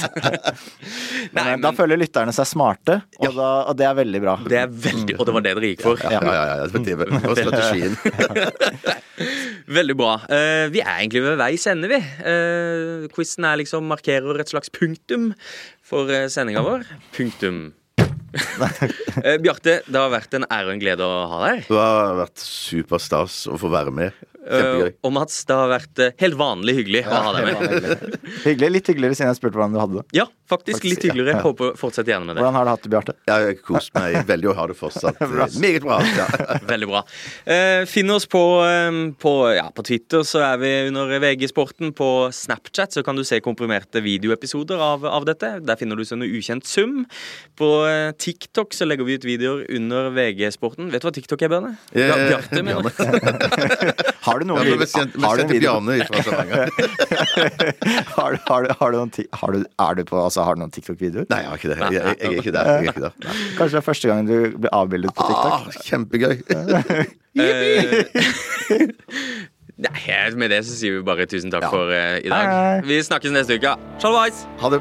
Men, Da føler lytterne seg smarte, og, da, og det er veldig bra. det er veldig Og det var det dere gikk for. Ja, ja, ja, det var strategien. Veldig bra. Uh, vi er egentlig ved veis ende, vi. Uh, quizen er liksom markerer et slags punktum for sendinga vår. Punktum. Eh, Bjarte, det har vært en ære og en glede å ha deg. Det har vært superstas å få være med. Kjempegøy. Eh, og Mats, det har vært uh, helt vanlig hyggelig å ha deg med. Hyggelig, Litt hyggeligere siden jeg spurte hvordan du hadde det. Ja, faktisk litt hyggeligere. ja. Håper fortsett gjerne med det. Hvordan har du hatt det, Bjarte? Jeg har kost meg veldig og har det fortsatt bra. meget bra. Ja. Veldig bra. Uh, finn oss på, um, på, ja, på Twitter, så er vi under VG-sporten. På Snapchat så kan du se komprimerte videoepisoder av, av dette. Der finner du oss under ukjent sum. På TikTok så legger vi ut videoer under VG-sporten. Vet du hva TikTok er, Bjørne? Ja, Eh, Bjarte, mener jeg. Har du noen Ja, video- vi sendte vi har du Bjarne fra Stavanger. har, du- har, du- har du noen har du, Er du på Altså, har du noen TikTok-videoer? Nei, jeg har ikke det. Jeg, jeg, jeg er ikke der. Jeg er ikke der. Kanskje det er første gang du blir avbildet på TikTok? Ah, kjempegøy. Eh, Nei, med det så sier vi bare tusen takk Ja. for uh, i dag. hei. Vi snakkes neste uke. Shalawais! Ha det.